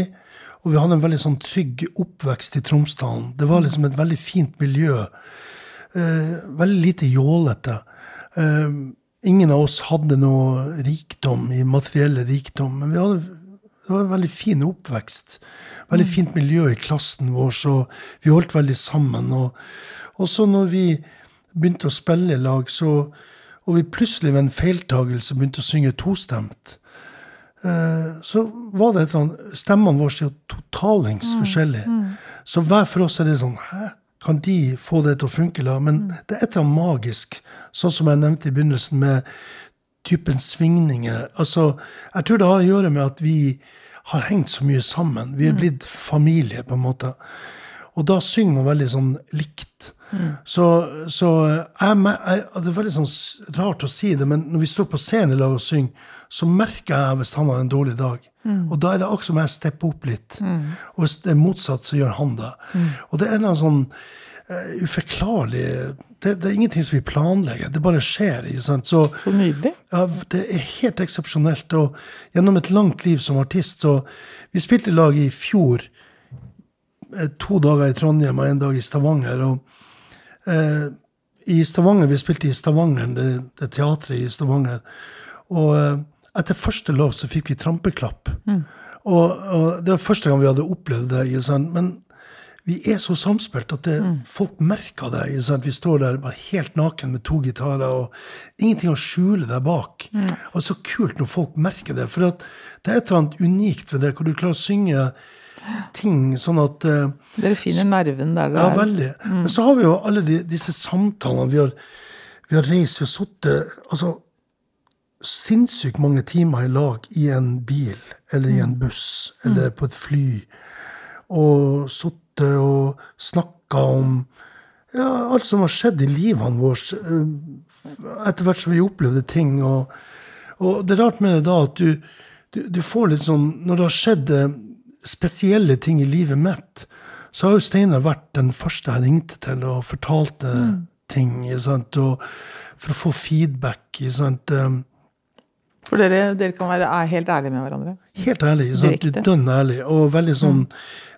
og vi hadde en veldig sånn trygg oppvekst i Tromsdalen. Det var liksom et veldig fint miljø. Eh, veldig lite jålete. Eh, ingen av oss hadde noe rikdom i materielle rikdom, men vi hadde, det var en veldig fin oppvekst. Veldig fint miljø i klassen vår, så vi holdt veldig sammen. Og, og så når vi begynte å spille i lag, så, og vi plutselig ved en feiltagelse begynte å synge tostemt, eh, så var det et eller annet Stemmene våre er jo totalings forskjellige. Så hver for oss er det sånn Hæ? Kan de få det til å funke? da? Men det er et eller annet magisk, sånn som jeg nevnte i begynnelsen, med typen svingninger. Altså, jeg tror det har å gjøre med at vi har hengt så mye sammen. Vi er blitt familie, på en måte. Og da synger man veldig sånn likt. Så, så jeg, jeg, Det er veldig sånn rart å si det, men når vi står på scenen i lag og synger, så merker jeg hvis han har en dårlig dag. Og da er det akkurat som jeg stepper opp litt. Og hvis det er motsatt, så gjør han det. Og det er en sånn uforklarlig det, det er ingenting som vi planlegger, det bare skjer. ikke? Så Så nydelig. ja, det er helt eksepsjonelt. Og gjennom et langt liv som artist så Vi spilte i lag i fjor. eh, To dager i Trondheim og en dag i Stavanger. og eh, I Stavanger, Vi spilte i Stavanger, det, det teatret i Stavanger. Og eh, etter første låt så fikk vi trampeklapp. Og, og det var første gang vi hadde opplevd det. ikke sant? Men vi er så samspilt at det, folk merker det. sant? Vi står der bare helt naken med to gitarer og ingenting å skjule der bak. Og så kult når folk merker det. For at det er et eller annet unikt ved det, hvor du klarer å synge ting sånn at uh, Dere finner nerven der Ja, er. Ja, veldig. Men så har vi jo alle de, disse samtalene. Vi har, vi har reist, vi har sittet altså, sinnssykt mange timer i lag i en bil, eller i en buss, eller på et fly. Og sittet og snakka om ja, alt som har skjedd i livene våre, eh, etter hvert som vi opplevde ting. Og, og det er rart med det da at du, du, du får litt sånn Når det har skjedd eh, spesielle ting i livet mitt, så har jo Steinar vært den første jeg ringte til og fortalte ting. sant, og For å få feedback. sant, eh, For dere, dere kan være helt ærlige med hverandre. Helt ærlig. sant, Dønn ærlig. Og veldig sånn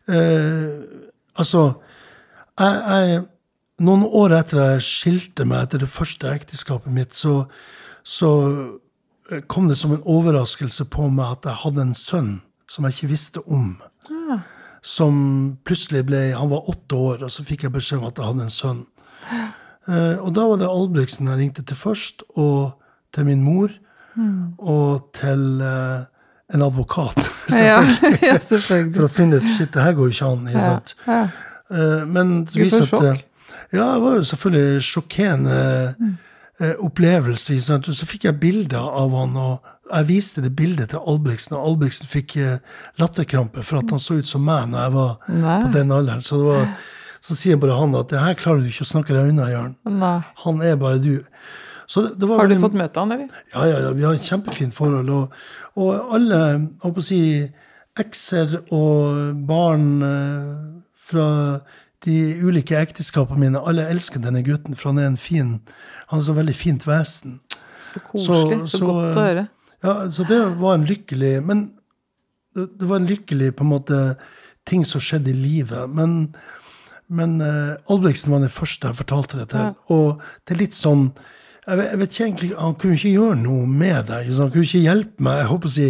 eh, Altså, jeg, jeg Noen år etter jeg skilte meg etter det første ekteskapet mitt, så, så eh, kom det som en overraskelse på meg at jeg hadde en sønn som jeg ikke visste om. Som plutselig ble Han var åtte år, og så fikk jeg beskjed om at jeg hadde en sønn. Eh, og da var det Albrigtsen jeg ringte til først, og til min mor, og til uh, en advokat. Selvfølgelig. ja, selvfølgelig. For å finne ut shit, det her går jo ikke an. ikke Ja, sant? ja. uh, men det viser at eh, Ja, det var jo selvfølgelig sjokkerende uh, opplevelse. sant? Og så fikk jeg bilder av han, og jeg viste det bildet til Albrigtsen, og Albrigtsen fikk latterkrampe for at han så ut som meg når jeg var Nei. på den alderen. Så, det var, så sier bare han at det her klarer du ikke å snakke deg unna, Jørn. Han er bare du. Så det, det var Har du fått møte han, eller? ja, ja, ja, vi har et kjempefint forhold. Og, og alle å si, ekser og barn eh, fra de ulike ekteskapene mine, alle elsker denne gutten, for han er en fin Han har så veldig fint vesen. Så koselig. Så, så, godt å eh, høre. Ja, så det var en lykkelig Men det, det var en lykkelig på en måte ting som skjedde i livet. Men, men uh, Albrigtsen var den første jeg fortalte det til. Ja. Og det er litt sånn jeg vet, jeg vet ikke egentlig, Han kunne ikke gjøre noe med det. Han kunne ikke hjelpe meg. jeg håper å si,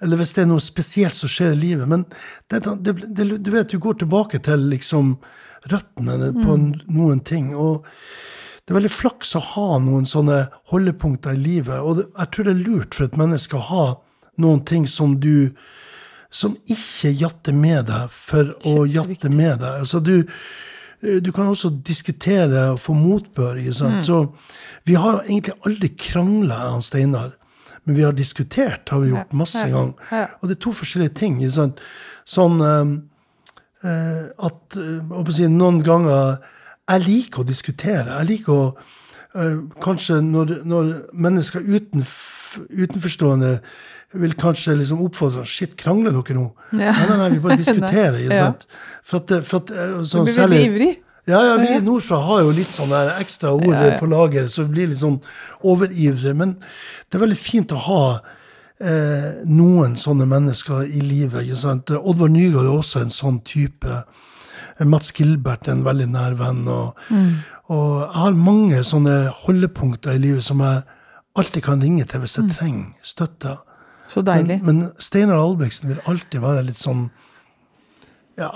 Eller hvis det er noe spesielt som skjer i livet. Men det, det, det, du vet, du går tilbake til liksom røttene på noen ting. og det er veldig flaks å ha noen sånne holdepunkter i livet. Og jeg tror det er lurt for et menneske å ha noen ting som du som ikke jatter med deg for å jatte med deg. Altså du, du kan også diskutere og få motbør. Ikke sant? Så vi har egentlig aldri krangla, jeg og Steinar. Men vi har diskutert, har vi gjort masse Ja. ganger. Ja. Og det er to forskjellige ting. Sant? Sånn eh, eh, at eh, jeg si, noen ganger Jeg liker å diskutere. Jeg liker å eh, Kanskje når, når mennesker utenf, utenforstående vil kanskje liksom oppfordre sånn Shit, krangler dere nå? Ja. Nei, nei, nei, vi bare diskuterer. ikke Ja. sant? For at, for at, eh, Du sånn, blir særlig- veldig ivrig. ja, ja, vi nordfra har jo litt sånne ekstra ord Ja, ja. på lager, så vi blir litt sånn overivrige. Men det er veldig fint å ha eh, noen sånne mennesker i livet. ikke sant? Oddvar Nygaard er også en sånn type. Eh, Mats Gilbert er en veldig nær venn. Og, og jeg har mange sånne holdepunkter i livet som jeg alltid kan ringe til hvis jeg trenger støtte. Så deilig. men Steinar Albrigtsen vil alltid være litt sånn Ja.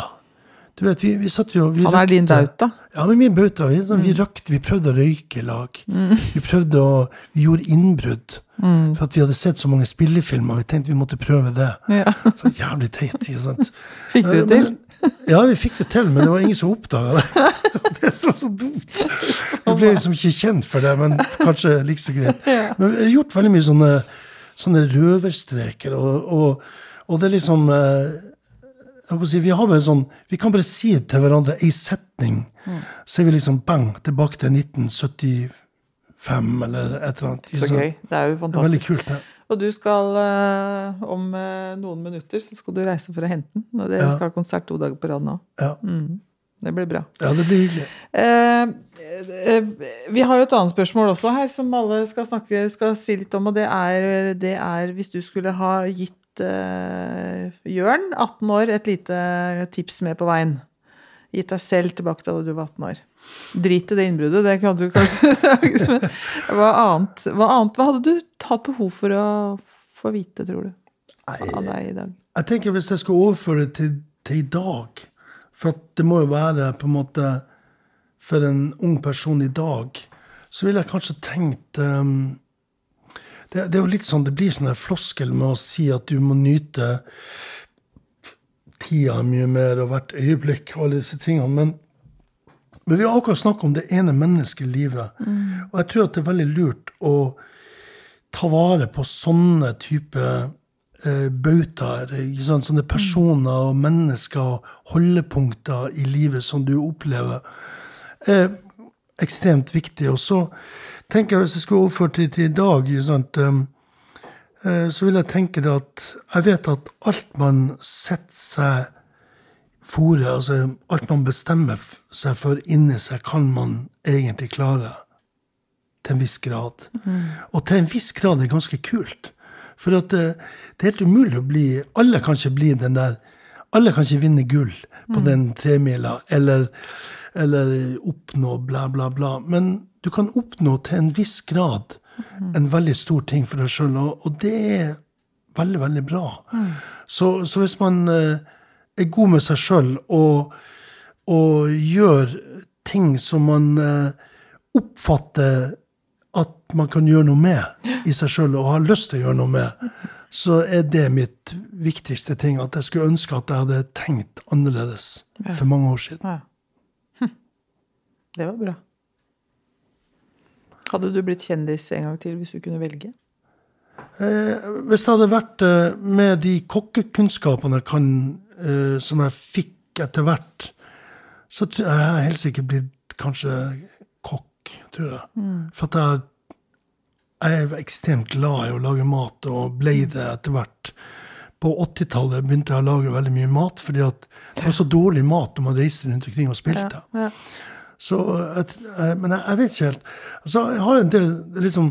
Du vet, vi, vi satt jo vi Han er din røkte- bauta. Ja, men min bauta. Vi, sånn, vi røkte, vi prøvde å røyke i lag. Vi prøvde å Vi gjorde innbrudd. For at vi hadde sett så mange spillefilmer. Vi tenkte vi måtte prøve det. Ja. Så jævlig teit, ikke sant? Fikk du det til? Men- Ja, vi fikk det til, men det var ingen som oppdaga det. Det er så, så dumt. Vi ble liksom ikke kjent for det, men kanskje like så greit. Men vi har gjort veldig mye sånne, sånne røverstreker, og, og, og det er liksom eh, si, vi, sånn, vi kan bare si til hverandre ei setning, så er vi liksom bang, tilbake til 1975 eller et eller annet. Så gøy. Det er jo Det er kult, det. Og du skal eh, om eh, noen minutter så skal du reise for å hente den. Og dere Ja. skal ha konsert to dager på rad nå. Ja. Det blir bra. ja, det blir hyggelig. Eh, vi har jo et annet spørsmål også her som alle skal snakke skal si litt om, og det er, det er hvis du skulle ha gitt uh, Jørn, 18 år, et lite tips med på veien. Gitt deg selv tilbake til da du var 18 år. Drit i det innbruddet, det kan du kanskje sagt. Men hva annet, hva annet Hva hadde du hatt behov for å få vite, tror du? Av deg i dag. Jeg tenker Hvis jeg skal overføre det til, til i dag For at det må jo være på en måte For en ung person i dag, så ville jeg kanskje tenkt um, det, det, er jo litt sånn, det blir sånn en floskel med å si at du må nyte tida mye mer og hvert øyeblikk og alle disse tingene. Men, men vi har akkurat snakket om det ene mennesket i livet. Mm. Og jeg tror at det er veldig lurt å ta vare på sånne type eh, bautaer. Sånne personer og mennesker og holdepunkter i livet som du opplever. Eh, ekstremt viktig. Og så tenker jeg, hvis jeg skulle overføre det til i dag, sant, um, uh, så vil jeg tenke det at jeg vet at alt man setter seg fore, altså alt man bestemmer seg for inni seg, kan man egentlig klare. Til en viss grad. Mm. Og til en viss grad er det ganske kult. For at det, uh, det er helt umulig å bli Alle kan ikke bli den der Alle kan ikke vinne gull på mm. den tremila. Eller eller oppnå bla, bla, bla. Men du kan oppnå til en viss grad en veldig stor ting for deg sjøl, og, og, det er veldig, veldig bra. Mm. Så, så, hvis man uh, er god med seg sjøl og, og, gjør ting som man uh, oppfatter at man kan gjøre noe med i seg sjøl, og har lyst til å gjøre noe med, så er det mitt viktigste ting. At jeg skulle ønske at jeg hadde tenkt annerledes for mange år siden. Ja. Det var bra. Hadde du blitt kjendis en gang til hvis du kunne velge? Eh, hvis det hadde vært eh, med de kokkekunnskapene jeg kan, eh, som jeg fikk etter hvert, så jeg er jeg helt sikkert blitt kanskje kokk, tror jeg. Mm. For at jeg, jeg, er ekstremt glad i å lage mat, og ble det etter hvert. På 80-tallet begynte jeg å lage veldig mye mat, fordi det var så dårlig mat når man reiste rundt omkring og spilte. Ja, ja. Så, et, men jeg, jeg, vet ikke helt. Altså, jeg har en del liksom,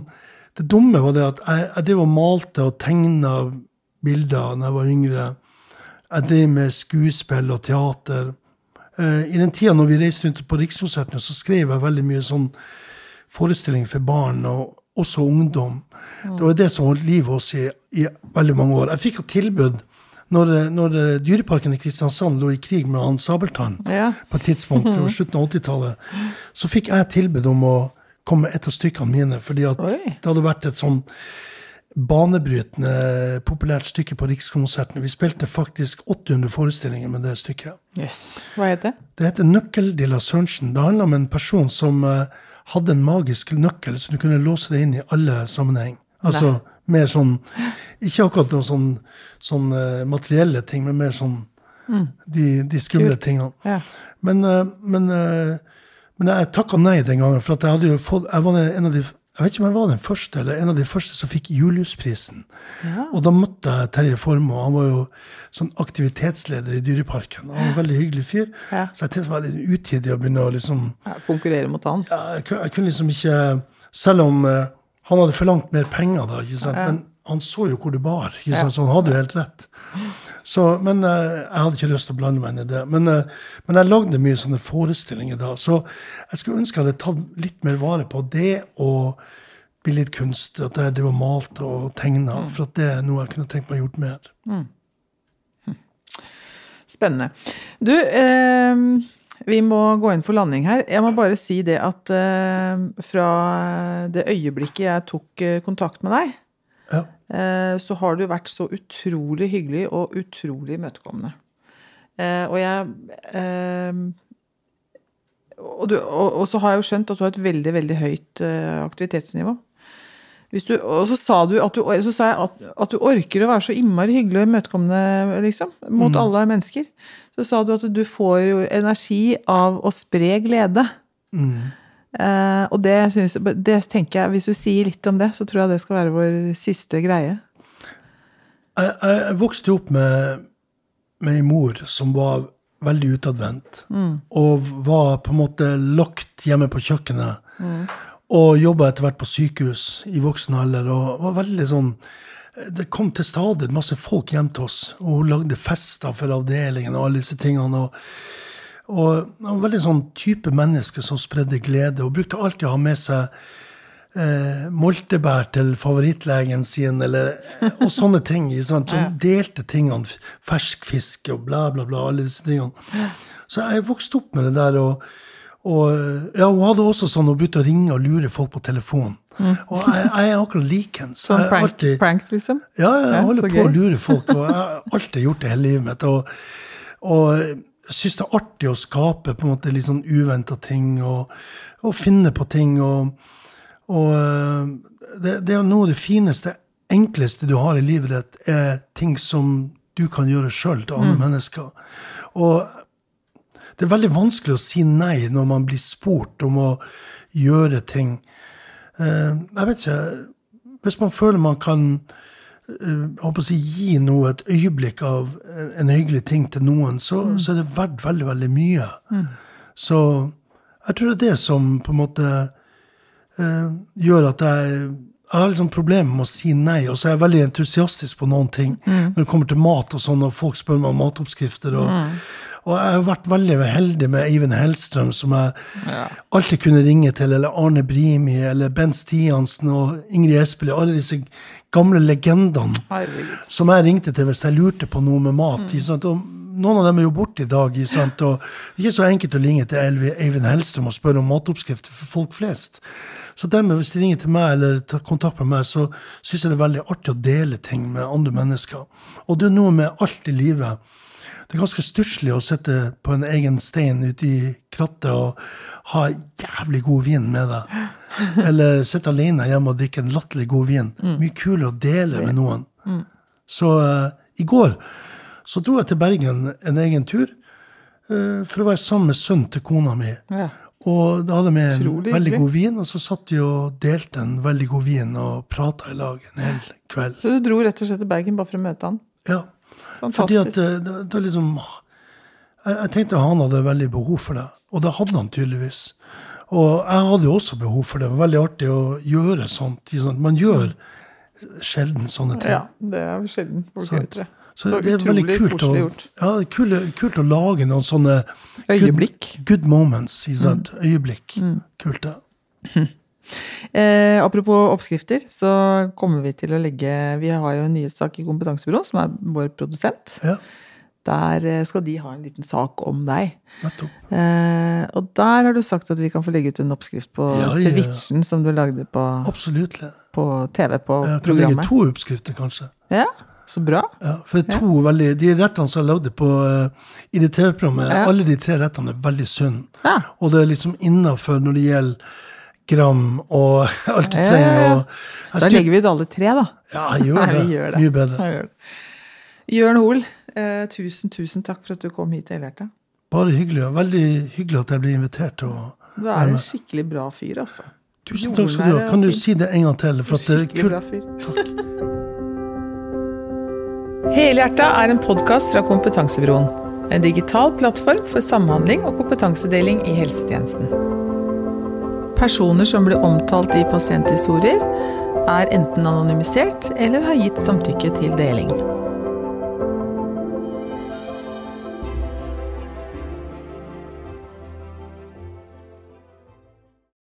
Det dumme var det at jeg, jeg drev og malte og tegna bilder da jeg var yngre. Jeg drev med skuespill og teater. Uh, I den tida når vi reiste rundt på Rikskonsertene, så skrev jeg veldig mye sånn forestilling for barn, og også ungdom. Det var det som holdt livet oss i, i veldig mange år. Jeg fikk et tilbud når, når Dyreparken i Kristiansand lå i krig med han Sabeltann ja. på et tidspunkt, på slutten av 80-tallet, så fikk jeg tilbud om å komme med et av stykkene mine. fordi at det hadde vært et sånn banebrytende populært stykke på Rikskonsertene. Vi spilte faktisk 800 forestillinger med det stykket. Yes. Hva heter det? Det heter 'Nøkkel de la Sørensen'. Det handler om en person som uh, hadde en magisk nøkkel, så du kunne låse det inn i alle sammenheng. Altså, Nei mer sånn Ikke akkurat noen sånn, sånn uh, materielle ting, men mer sånn mm. de, de, skumle Kult. tingene. Ja. Men, uh, men, uh, men, jeg takka nei den gangen, for at jeg hadde jo fått jeg var en av de jeg vet ikke om jeg var den første, eller en av de første som fikk Juliusprisen. Ja. Og da møtte jeg Terje Formoe. Han var jo sånn aktivitetsleder i Dyreparken. Han var en veldig hyggelig fyr. Ja. Så jeg tenkte det var litt utidig å begynne å liksom ja, Konkurrere mot han? Ja, jeg, jeg, kunne liksom ikke Selv om uh, han hadde forlangt mer penger da, ikke sant? men han så jo hvor det bar. ikke sant? Så han hadde jo helt rett. Så, men uh, jeg hadde ikke lyst til å blande meg inn i det. Men, uh, men, jeg lagde mye sånne forestillinger da. Så jeg skulle ønske jeg hadde tatt litt mer vare på det og billedkunst. At jeg drev og malte og tegna. Mm. For at det er noe jeg kunne tenkt meg gjort mer. Mm. Hm. Spennende. Du, eh, vi må gå inn for landing her. Jeg må bare si det at eh, fra det øyeblikket jeg tok uh, kontakt med deg, så har du vært så utrolig hyggelig og utrolig imøtekommende. og jeg og, du, og, og, så har jeg jo skjønt at du har et veldig, veldig høyt aktivitetsnivå. Du, og så sa du, at du, så sa jeg at, at, du orker å være så innmari hyggelig og imøtekommende liksom, mot mm. alle mennesker så sa du at du får jo energi av å spre glede. Mm. Eh, og det, synes, det, tenker jeg, hvis du sier litt om det, så tror jeg det skal være vår siste greie. Jeg, jeg, jeg vokste opp med, med ei mor som var veldig utadvendt. Mm. Og var på en måte lagt hjemme på kjøkkenet. Mm. Og jobba etter hvert på sykehus i voksen alder. Og var veldig sånn det kom til stadig masse folk hjem til oss, og hun lagde fester for avdelingen og alle disse tingene. og og var veldig sånn type menneske som spredde glede. og brukte alltid å ha med seg eh, moltebær til favorittlegen sin, eller, og sånne ting. Sant? Som delte tingene. Fersk fisk og bla, bla, bla. alle disse tingene. Så jeg vokste opp med det der. og og ja, Hun hadde også sånn, hun begynte å ringe og lure folk på telefon. Og jeg, jeg er akkurat likens. Sånn prank, alltid- pranks, liksom? ja, jeg holder på å lure folk, og jeg har alltid gjort det hele livet mitt. Og, og syns det er artig å skape på en måte litt sånn uventa ting, og, og finne på ting. Og, og eh, det, det er jo noe av det fineste, enkleste du har i livet ditt, er ting som du kan gjøre sjøl til Mm. mennesker. Og det er veldig vanskelig å si nei når man blir spurt om å gjøre ting. Eh, jeg vet ikke Hvis man føler man kan håper å si, gi noe, et øyeblikk av en, en hyggelig ting til noen, så, så er det verdt veldig, veldig mye. Så jeg tror det er det som på en måte eh, gjør at jeg jeg har liksom problemer med å si nei, og så er jeg veldig entusiastisk på noen ting. Når det kommer til mat og sånn, og folk spør meg om matoppskrifter. Og, og jeg har vært veldig heldig med Eivind Hellstrøm, som jeg alltid kunne ringe til, eller Arne Brimi, eller Bent Stiansen og Ingrid Espelid. Alle disse gamle legendene Herregud. som jeg ringte til hvis jeg lurte på noe med mat. Mm. noen av dem er jo borte i dag. sant? Og det er ikke så enkelt å ringe til Eivind Hellstrøm og spørre om matoppskrifter for folk flest. Så dermed, hvis de ringer til meg eller tar kontakt med meg, så syns jeg det er veldig artig å dele ting med andre mennesker. Og det er noe med alt i livet. Det er ganske stusslig å sitte på en egen stein ute i krattet og ha jævlig god vin med deg. Eller sitte alene hjemme og drikke en latterlig god vin. Mye kulere å dele med noen. Så uh, i går så dro jeg til Bergen en egen tur uh, for å være sammen med sønnen til kona mi. Ja. Og da hadde vi en veldig god vin, og så satt vi og delte en veldig god vin og prata i lag en hel kveld. Så du dro rett og slett til Bergen bare for å møte han? Ja, fordi at da, det er liksom jeg, jeg tenkte han hadde veldig behov for det, og det hadde han tydeligvis. Og jeg hadde jo også behov for det. Det var veldig artig å gjøre sånt. Man gjør sjelden sånne ting. Ja, det er sjelden folk gjør, det. Så, Så det er veldig kult å, ja, det kult, kult å lage noen sånne Øyeblikk. Good, good moments. Sant? Øyeblikk. Kult, det. Eh, apropos oppskrifter, så kommer vi til å legge Vi har jo en nyhetssak i Kompetansebyrået, som er vår produsent. Ja, Der eh, skal de ha en liten sak om deg. Eh, og der har du sagt at vi kan få legge ut en oppskrift på Ja, ja. cevichen som du lagde på, på TV på Jeg kan legge to oppskrifter, kanskje. Ja, så bra. Ja, for det er to veldig, De rettene som jeg lagde på, eh, i det TV-programmet, alle de tre rettene er veldig sunne. Ja. Og det er liksom innafor når det gjelder gram og alt du Ja, ja, trenger. ja. Og Da legger vi ut alle tre, da. Ja, gjør Nei, det. vi gjør det. Mye bedre. Ja. Jørn Hoel, eh, tusen, tusen takk for at du kom hit til Helhjertet. Bare hyggelig. og Veldig hyggelig at jeg ble invitert til å Du er en skikkelig bra fyr, altså. Tusen takk skal du ha. Kan du si det en gang til? For Skikkelig bra fyr. Helhjerta er en podkast fra Kompetansebroen. En digital plattform for samhandling og kompetansedeling i helsetjenesten. Personer som blir omtalt i pasienthistorier, er enten anonymisert eller har gitt samtykke til deling.